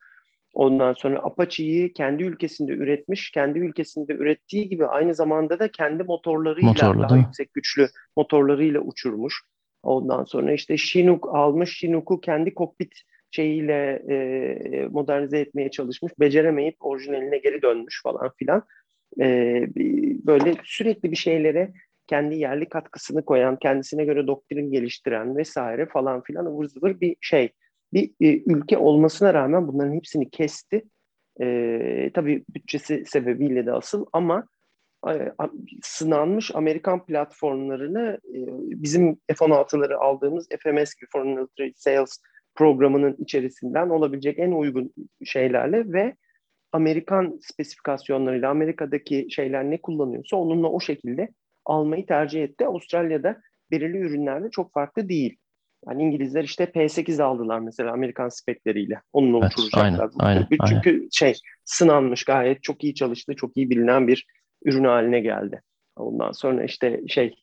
Ondan sonra Apache'yi kendi ülkesinde üretmiş, kendi ülkesinde ürettiği gibi aynı zamanda da kendi motorlarıyla Motorlu, daha yüksek güçlü motorlarıyla uçurmuş. Ondan sonra işte Chinook almış, Chinook'u kendi kokpit şeyiyle e, modernize etmeye çalışmış, beceremeyip orijinaline geri dönmüş falan filan e, böyle sürekli bir şeylere kendi yerli katkısını koyan, kendisine göre doktrin geliştiren vesaire falan filan ıvır zıvır bir şey. Bir e, ülke olmasına rağmen bunların hepsini kesti. E, tabii bütçesi sebebiyle de asıl ama e, sınanmış Amerikan platformlarını e, bizim F-16'ları aldığımız FMS gibi Foreign Military Sales programının içerisinden olabilecek en uygun şeylerle ve Amerikan spesifikasyonlarıyla Amerika'daki şeyler ne kullanıyorsa onunla o şekilde almayı tercih etti. Avustralya'da belirli ürünlerde çok farklı değil. Yani İngilizler işte P8 aldılar mesela Amerikan spekleriyle. Onunla evet, uçuracaklar. Aynen, aynen, Çünkü aynen. şey sınanmış gayet çok iyi çalıştı, çok iyi bilinen bir ürün haline geldi. Ondan sonra işte şey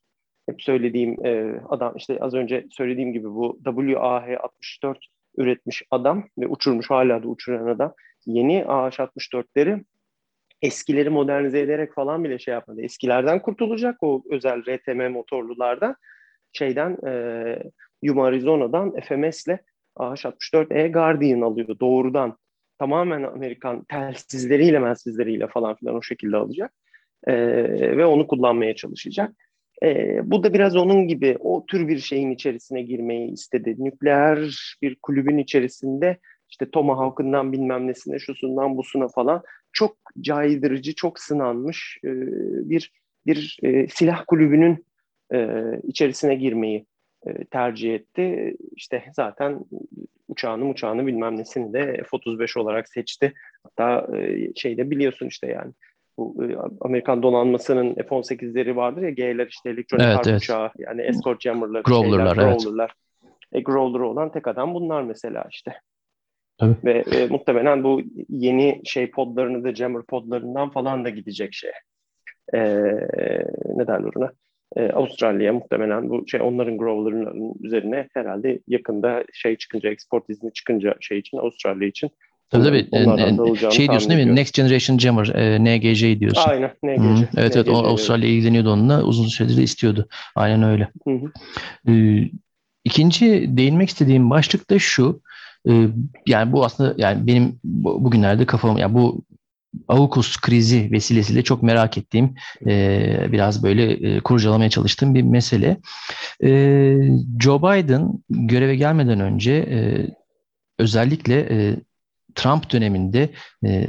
hep söylediğim e, adam işte az önce söylediğim gibi bu WAH-64 üretmiş adam ve uçurmuş hala da uçuran adam yeni AH-64'leri eskileri modernize ederek falan bile şey yapmadı. Eskilerden kurtulacak o özel RTM motorlulardan şeyden e, Yuma Arizona'dan FMS'le AH-64E Guardian alıyor doğrudan. Tamamen Amerikan telsizleriyle melsizleriyle falan filan o şekilde alacak. E, ve onu kullanmaya çalışacak. E, bu da biraz onun gibi o tür bir şeyin içerisine girmeyi istedi. Nükleer bir kulübün içerisinde işte Tomahawk'ından bilmem nesine, şusundan busuna falan çok caydırıcı, çok sınanmış e, bir bir e, silah kulübünün e, içerisine girmeyi e, tercih etti. İşte zaten uçağını uçağını bilmem nesini de F-35 olarak seçti. Hatta e, şeyde biliyorsun işte yani bu e, Amerikan donanmasının F-18'leri vardır ya G'ler işte elektronik evet, harp evet. uçağı yani escort jammer'lar, Growler'lar, şeyler, evet. E, Growler olan tek adam bunlar mesela işte. Tabii. Ve e, muhtemelen bu yeni şey podlarını da Jammer podlarından falan da gidecek şey. E, ne derler ona? E, Avustralya muhtemelen bu şey onların growler'ların üzerine herhalde yakında şey çıkınca export izni çıkınca şey için Avustralya için Tabii tabii. şey diyorsun değil mi? Next Generation Jammer, e, NGC diyorsun. Aynen, NGC. Hı-hı. Evet evet, o Avustralya ilgileniyordu onunla. Uzun süredir istiyordu. Aynen öyle. Ee, ikinci değinmek istediğim başlık da şu. Ee, yani bu aslında yani benim bugünlerde kafam, yani bu AUKUS krizi vesilesiyle çok merak ettiğim, e, biraz böyle e, kurcalamaya çalıştığım bir mesele. E, Joe Biden göreve gelmeden önce e, özellikle e, Trump döneminde e,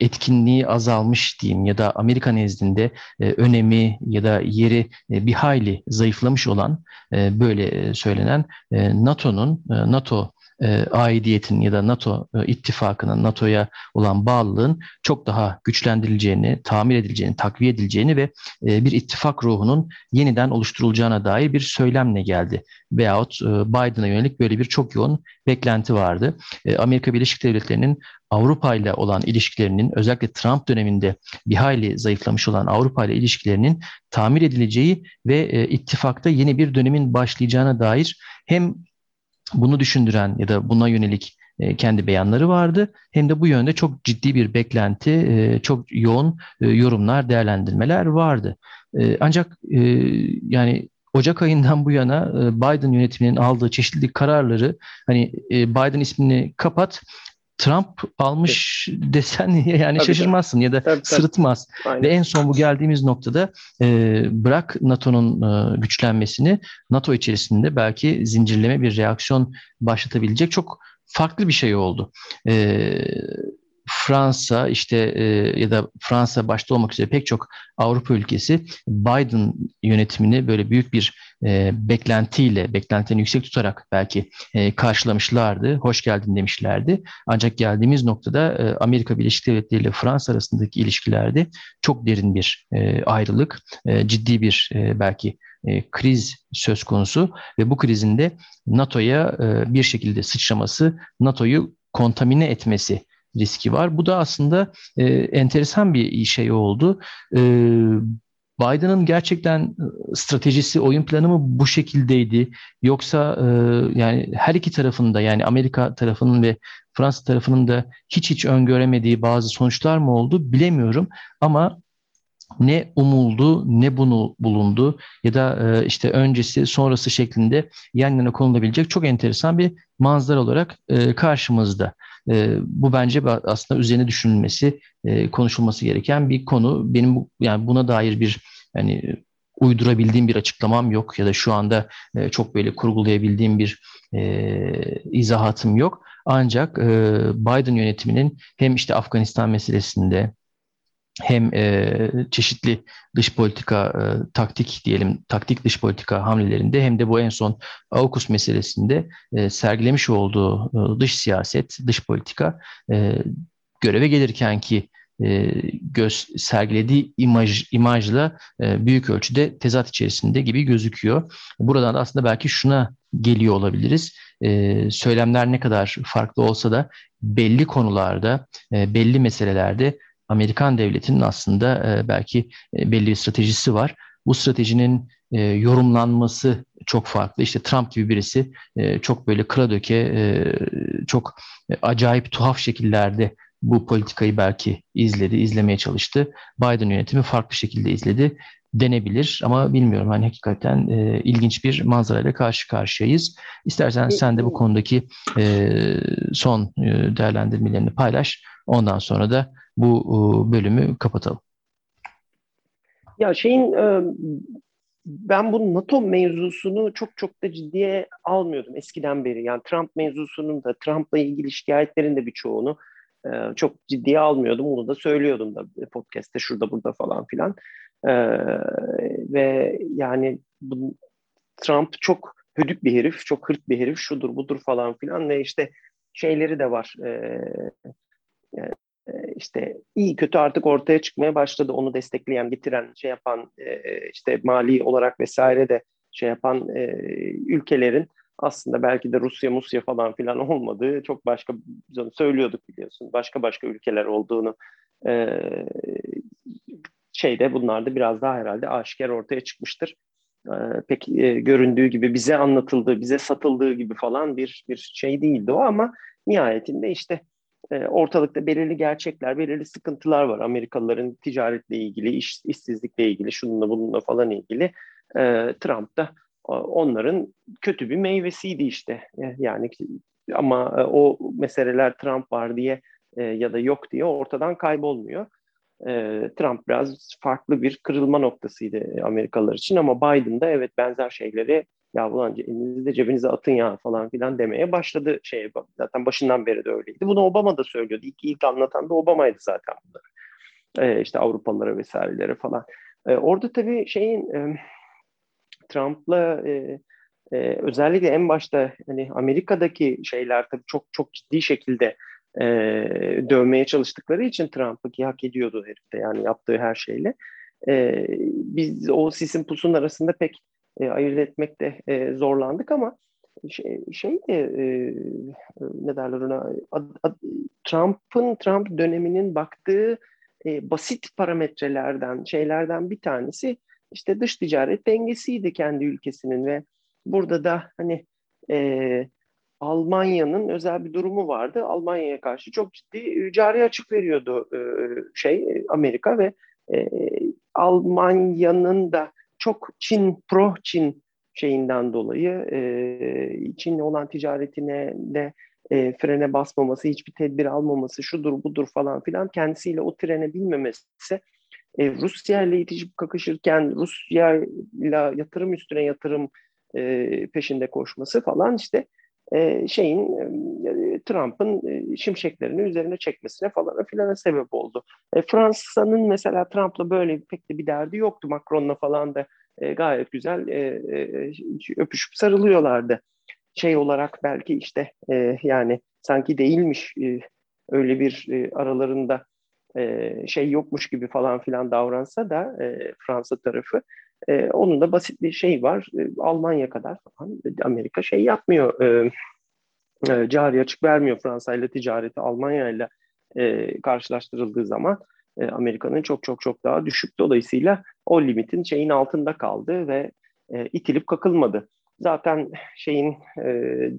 etkinliği azalmış diyeyim ya da Amerika nezdinde e, önemi ya da yeri e, bir hayli zayıflamış olan e, böyle e, söylenen e, NATO'nun e, NATO e, aidiyetinin ya da NATO e, ittifakının, NATO'ya olan bağlılığın çok daha güçlendirileceğini, tamir edileceğini, takviye edileceğini ve e, bir ittifak ruhunun yeniden oluşturulacağına dair bir söylemle geldi. Veyahut e, Biden'a yönelik böyle bir çok yoğun beklenti vardı. E, Amerika Birleşik Devletleri'nin Avrupa ile olan ilişkilerinin özellikle Trump döneminde bir hayli zayıflamış olan Avrupa ile ilişkilerinin tamir edileceği ve e, ittifakta yeni bir dönemin başlayacağına dair hem bunu düşündüren ya da buna yönelik e, kendi beyanları vardı. Hem de bu yönde çok ciddi bir beklenti, e, çok yoğun e, yorumlar, değerlendirmeler vardı. Ancak yani Ocak ayından bu yana Biden yönetiminin aldığı çeşitli kararları hani Biden ismini kapat Trump almış evet. desen yani tabii, şaşırmazsın tabii. ya da tabii, sırıtmaz. Tabii. Ve en son bu geldiğimiz noktada e, bırak NATO'nun e, güçlenmesini NATO içerisinde belki zincirleme bir reaksiyon başlatabilecek çok farklı bir şey oldu. E, Fransa işte e, ya da Fransa başta olmak üzere pek çok Avrupa ülkesi Biden yönetimini böyle büyük bir e, beklentiyle, beklentilerini yüksek tutarak belki e, karşılamışlardı, hoş geldin demişlerdi. Ancak geldiğimiz noktada Amerika Birleşik Devletleri ile Fransa arasındaki ilişkilerde çok derin bir ayrılık, ciddi bir belki kriz söz konusu ve bu krizin de NATO'ya bir şekilde sıçraması, NATO'yu kontamine etmesi riski var. Bu da aslında e, enteresan bir şey oldu. E, Biden'ın gerçekten e, stratejisi, oyun planı mı bu şekildeydi? Yoksa e, yani her iki tarafında yani Amerika tarafının ve Fransa tarafının da hiç hiç öngöremediği bazı sonuçlar mı oldu bilemiyorum. Ama ne umuldu ne bunu bulundu ya da e, işte öncesi sonrası şeklinde yan yana konulabilecek çok enteresan bir manzara olarak e, karşımızda. E, bu bence aslında üzerine düşünülmesi, e, konuşulması gereken bir konu. Benim bu, yani buna dair bir yani uydurabildiğim bir açıklamam yok ya da şu anda e, çok böyle kurgulayabildiğim bir e, izahatım yok. Ancak e, Biden yönetiminin hem işte Afganistan meselesinde hem e, çeşitli dış politika e, taktik diyelim taktik dış politika hamlelerinde hem de bu en son AUKUS meselesinde e, sergilemiş olduğu e, dış siyaset, dış politika e, göreve gelirken ki e, göz sergilediği imaj imajla e, büyük ölçüde tezat içerisinde gibi gözüküyor. Buradan da aslında belki şuna geliyor olabiliriz. E, söylemler ne kadar farklı olsa da belli konularda, e, belli meselelerde Amerikan devletinin aslında e, belki e, belli bir stratejisi var. Bu stratejinin e, yorumlanması çok farklı. İşte Trump gibi birisi e, çok böyle kıra döke, e, çok acayip tuhaf şekillerde bu politikayı belki izledi, izlemeye çalıştı. Biden yönetimi farklı şekilde izledi denebilir ama bilmiyorum hani hakikaten e, ilginç bir manzarayla karşı karşıyayız. İstersen sen de bu konudaki e, son e, değerlendirmelerini paylaş. Ondan sonra da bu e, bölümü kapatalım. Ya şeyin e, ben bu NATO mevzusunu çok çok da ciddiye almıyordum eskiden beri. Yani Trump mevzusunun da Trump'la ilgili şikayetlerin de birçoğunu e, çok ciddiye almıyordum. Bunu da söylüyordum da podcast'te şurada burada falan filan. Ve yani bu, Trump çok hödük bir herif, çok hırt bir herif, şudur budur falan filan ve işte şeyleri de var. Ee, işte iyi kötü artık ortaya çıkmaya başladı. Onu destekleyen, getiren, şey yapan e, işte mali olarak vesaire de şey yapan e, ülkelerin aslında belki de Rusya, Musya falan filan olmadığı çok başka söylüyorduk biliyorsun. Başka başka ülkeler olduğunu e, şeyde bunlar da biraz daha herhalde aşikar ortaya çıkmıştır. pek göründüğü gibi bize anlatıldığı, bize satıldığı gibi falan bir bir şey değildi o ama nihayetinde işte e, ortalıkta belirli gerçekler, belirli sıkıntılar var. Amerikalıların ticaretle ilgili, iş, işsizlikle ilgili, şununla bununla falan ilgili. E, Trump da onların kötü bir meyvesiydi işte. E, yani ama e, o meseleler Trump var diye e, ya da yok diye ortadan kaybolmuyor. Trump biraz farklı bir kırılma noktasıydı Amerikalılar için ama Biden da evet benzer şeyleri ya ulan elinizi de cebinize atın ya falan filan demeye başladı şeye zaten başından beri de öyleydi. Bunu Obama da söylüyordu. İlk, ilk anlatan da Obama'ydı zaten bunları. Ee, işte Avrupalılara vesairelere falan. Ee, orada tabii şeyin e, Trump'la e, e, özellikle en başta hani Amerika'daki şeyler tabii çok çok ciddi şekilde e, dövmeye çalıştıkları için Trump'ı ki hak ediyordu herifte yani yaptığı her şeyle. E, biz o sisin pusun arasında pek e, ayırt etmekte e, zorlandık ama şey, şey de e, ne derler ona Trump'ın Trump döneminin baktığı e, basit parametrelerden şeylerden bir tanesi işte dış ticaret dengesiydi kendi ülkesinin ve burada da hani e, Almanya'nın özel bir durumu vardı. Almanya'ya karşı çok ciddi e, cari açık veriyordu e, şey Amerika ve e, Almanya'nın da çok Çin, pro Çin şeyinden dolayı e, Çin'le olan ticaretine de e, frene basmaması, hiçbir tedbir almaması, şudur budur falan filan kendisiyle o trene binmemesi e, Rusya ile itişip kakışırken Rusya ile yatırım üstüne yatırım e, peşinde koşması falan işte şeyin e, Trump'ın e, şimşeklerini üzerine çekmesine falan filana sebep oldu. E, Fransa'nın mesela Trump'la böyle pek de bir derdi yoktu. Macron'la falan da e, gayet güzel e, e, öpüşüp sarılıyorlardı. Şey olarak belki işte e, yani sanki değilmiş e, öyle bir e, aralarında e, şey yokmuş gibi falan filan davransa da e, Fransa tarafı e, onun da basit bir şey var. E, Almanya kadar falan Amerika şey yapmıyor. E, e, cari açık vermiyor Fransa ile ticareti Almanya ile e, karşılaştırıldığı zaman e, Amerika'nın çok çok çok daha düşük. Dolayısıyla o limitin şeyin altında kaldı ve e, itilip kakılmadı. Zaten şeyin e,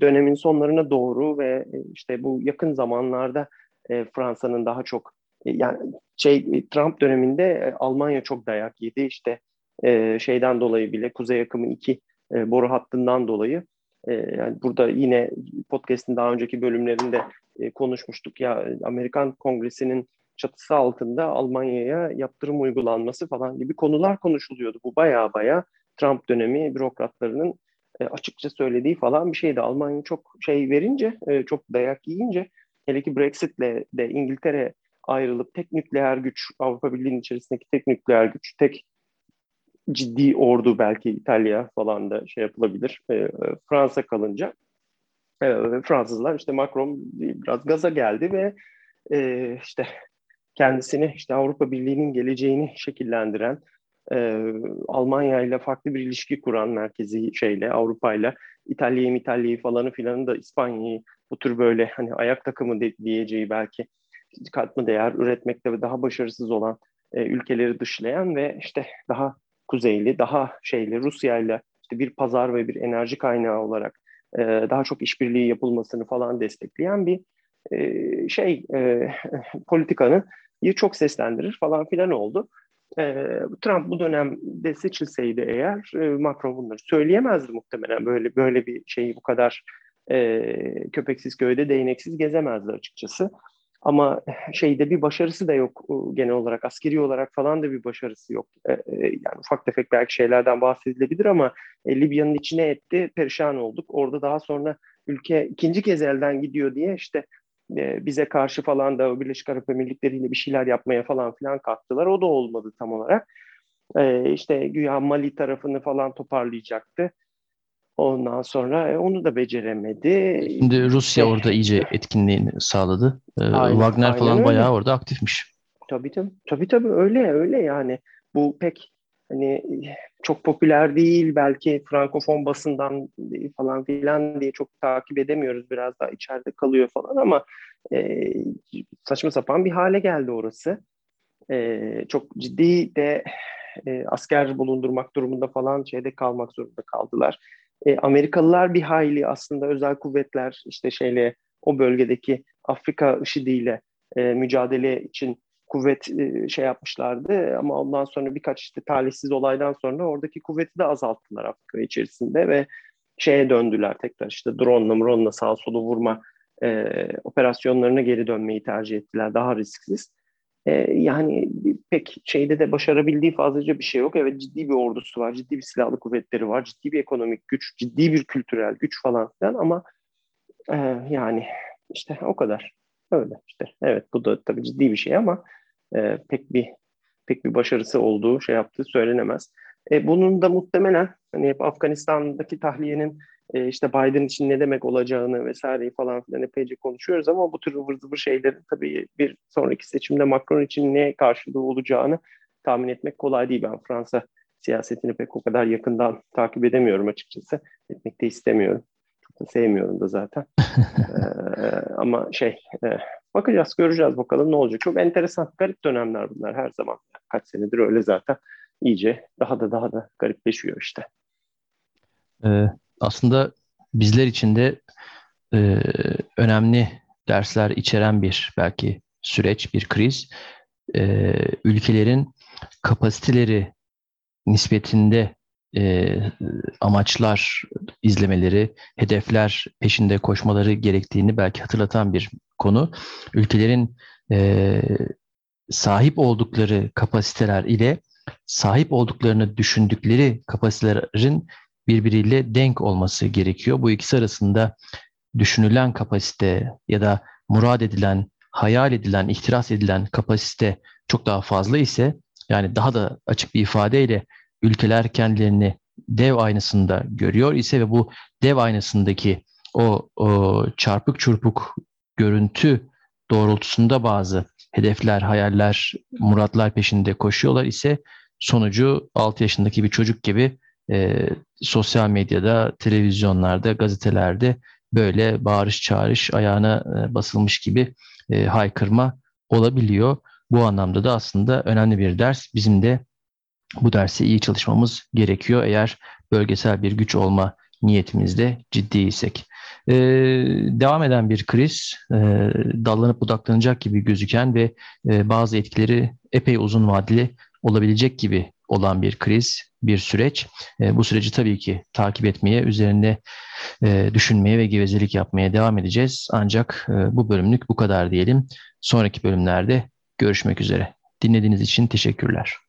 dönemin sonlarına doğru ve e, işte bu yakın zamanlarda e, Fransa'nın daha çok e, yani şey Trump döneminde e, Almanya çok dayak yedi. İşte e, şeyden dolayı bile Kuzey Akımı 2 e, boru hattından dolayı e, yani burada yine podcast'in daha önceki bölümlerinde e, konuşmuştuk ya Amerikan Kongresi'nin çatısı altında Almanya'ya yaptırım uygulanması falan gibi konular konuşuluyordu. Bu baya baya Trump dönemi bürokratlarının e, açıkça söylediği falan bir şeydi. Almanya çok şey verince, e, çok dayak yiyince hele ki Brexit'le de İngiltere ayrılıp tek nükleer güç, Avrupa Birliği'nin içerisindeki tek nükleer güç, tek ciddi ordu belki İtalya falan da şey yapılabilir. E, Fransa kalınca e, Fransızlar işte Macron biraz gaza geldi ve e, işte kendisini işte Avrupa Birliği'nin geleceğini şekillendiren e, Almanya ile farklı bir ilişki kuran merkezi şeyle Avrupa ile İtalya'yı İtalya'yı falanı filanı da İspanya'yı bu tür böyle hani ayak takımı de, diyeceği belki katma değer üretmekte ve daha başarısız olan e, ülkeleri dışlayan ve işte daha kuzeyli, daha şeyli Rusya ile işte bir pazar ve bir enerji kaynağı olarak e, daha çok işbirliği yapılmasını falan destekleyen bir e, şey e, politikanın çok seslendirir falan filan oldu. E, Trump bu dönemde seçilseydi eğer e, Macron bunları söyleyemezdi muhtemelen böyle böyle bir şeyi bu kadar e, köpeksiz köyde değneksiz gezemezdi açıkçası. Ama şeyde bir başarısı da yok genel olarak askeri olarak falan da bir başarısı yok. E, e, yani ufak tefek belki şeylerden bahsedilebilir ama e, Libya'nın içine etti, perişan olduk. Orada daha sonra ülke ikinci kez elden gidiyor diye işte bize karşı falan da Birleşik Arap Emirlikleri ile bir şeyler yapmaya falan filan kalktılar. O da olmadı tam olarak. İşte güya Mali tarafını falan toparlayacaktı. Ondan sonra e, onu da beceremedi. Şimdi Rusya orada iyice etkinliğini sağladı. Ee, aynen, Wagner aynen falan öyle. bayağı orada aktifmiş. Tabii tabii. Tabii tabii öyle öyle yani. Bu pek hani çok popüler değil belki frankofon basından falan filan diye çok takip edemiyoruz biraz daha içeride kalıyor falan ama e, saçma sapan bir hale geldi orası. E, çok ciddi de e, asker bulundurmak durumunda falan şeyde kalmak zorunda kaldılar. E, Amerikalılar bir hayli aslında özel kuvvetler işte şeyle o bölgedeki Afrika IŞİD'iyle e, mücadele için kuvvet e, şey yapmışlardı ama ondan sonra birkaç işte talihsiz olaydan sonra oradaki kuvveti de azalttılar Afrika içerisinde ve şeye döndüler tekrar işte drone'la drone'la sağ solu vurma e, operasyonlarına geri dönmeyi tercih ettiler daha risksiz. E, yani pek şeyde de başarabildiği fazlaca bir şey yok. Evet ciddi bir ordusu var, ciddi bir silahlı kuvvetleri var, ciddi bir ekonomik güç, ciddi bir kültürel güç falan filan ama e, yani işte o kadar. Öyle işte. Evet bu da tabii ciddi bir şey ama e, pek bir pek bir başarısı olduğu şey yaptığı söylenemez. E, bunun da muhtemelen hani hep Afganistan'daki tahliyenin e, işte Biden için ne demek olacağını vesaireyi falan filan epeyce konuşuyoruz ama bu tür ıvır zıvır şeylerin tabii bir sonraki seçimde Macron için ne karşılığı olacağını tahmin etmek kolay değil. Ben Fransa siyasetini pek o kadar yakından takip edemiyorum açıkçası. Etmek de istemiyorum. Çok da sevmiyorum da zaten. ee, ama şey e, bakacağız göreceğiz bakalım ne olacak. Çok enteresan garip dönemler bunlar her zaman. Kaç senedir öyle zaten. iyice daha da daha da garipleşiyor işte. Ee, aslında bizler için de e, önemli dersler içeren bir belki süreç, bir kriz. E, ülkelerin kapasiteleri nispetinde e, amaçlar izlemeleri, hedefler peşinde koşmaları gerektiğini belki hatırlatan bir konu. Ülkelerin e, sahip oldukları kapasiteler ile sahip olduklarını düşündükleri kapasitelerin birbiriyle denk olması gerekiyor. Bu ikisi arasında düşünülen kapasite ya da murad edilen, hayal edilen, ihtiras edilen kapasite çok daha fazla ise yani daha da açık bir ifadeyle ülkeler kendilerini dev aynasında görüyor ise ve bu dev aynasındaki o, o çarpık çurpuk görüntü doğrultusunda bazı hedefler, hayaller, muratlar peşinde koşuyorlar ise sonucu 6 yaşındaki bir çocuk gibi e, sosyal medyada, televizyonlarda, gazetelerde böyle bağırış çağırış ayağına e, basılmış gibi e, haykırma olabiliyor. Bu anlamda da aslında önemli bir ders. Bizim de bu dersi iyi çalışmamız gerekiyor eğer bölgesel bir güç olma niyetimizde ciddiysek. Ee, devam eden bir kriz, e, dallanıp budaklanacak gibi gözüken ve e, bazı etkileri epey uzun vadeli olabilecek gibi olan bir kriz, bir süreç. E, bu süreci tabii ki takip etmeye, üzerinde e, düşünmeye ve gevezelik yapmaya devam edeceğiz. Ancak e, bu bölümlük bu kadar diyelim. Sonraki bölümlerde görüşmek üzere. Dinlediğiniz için teşekkürler.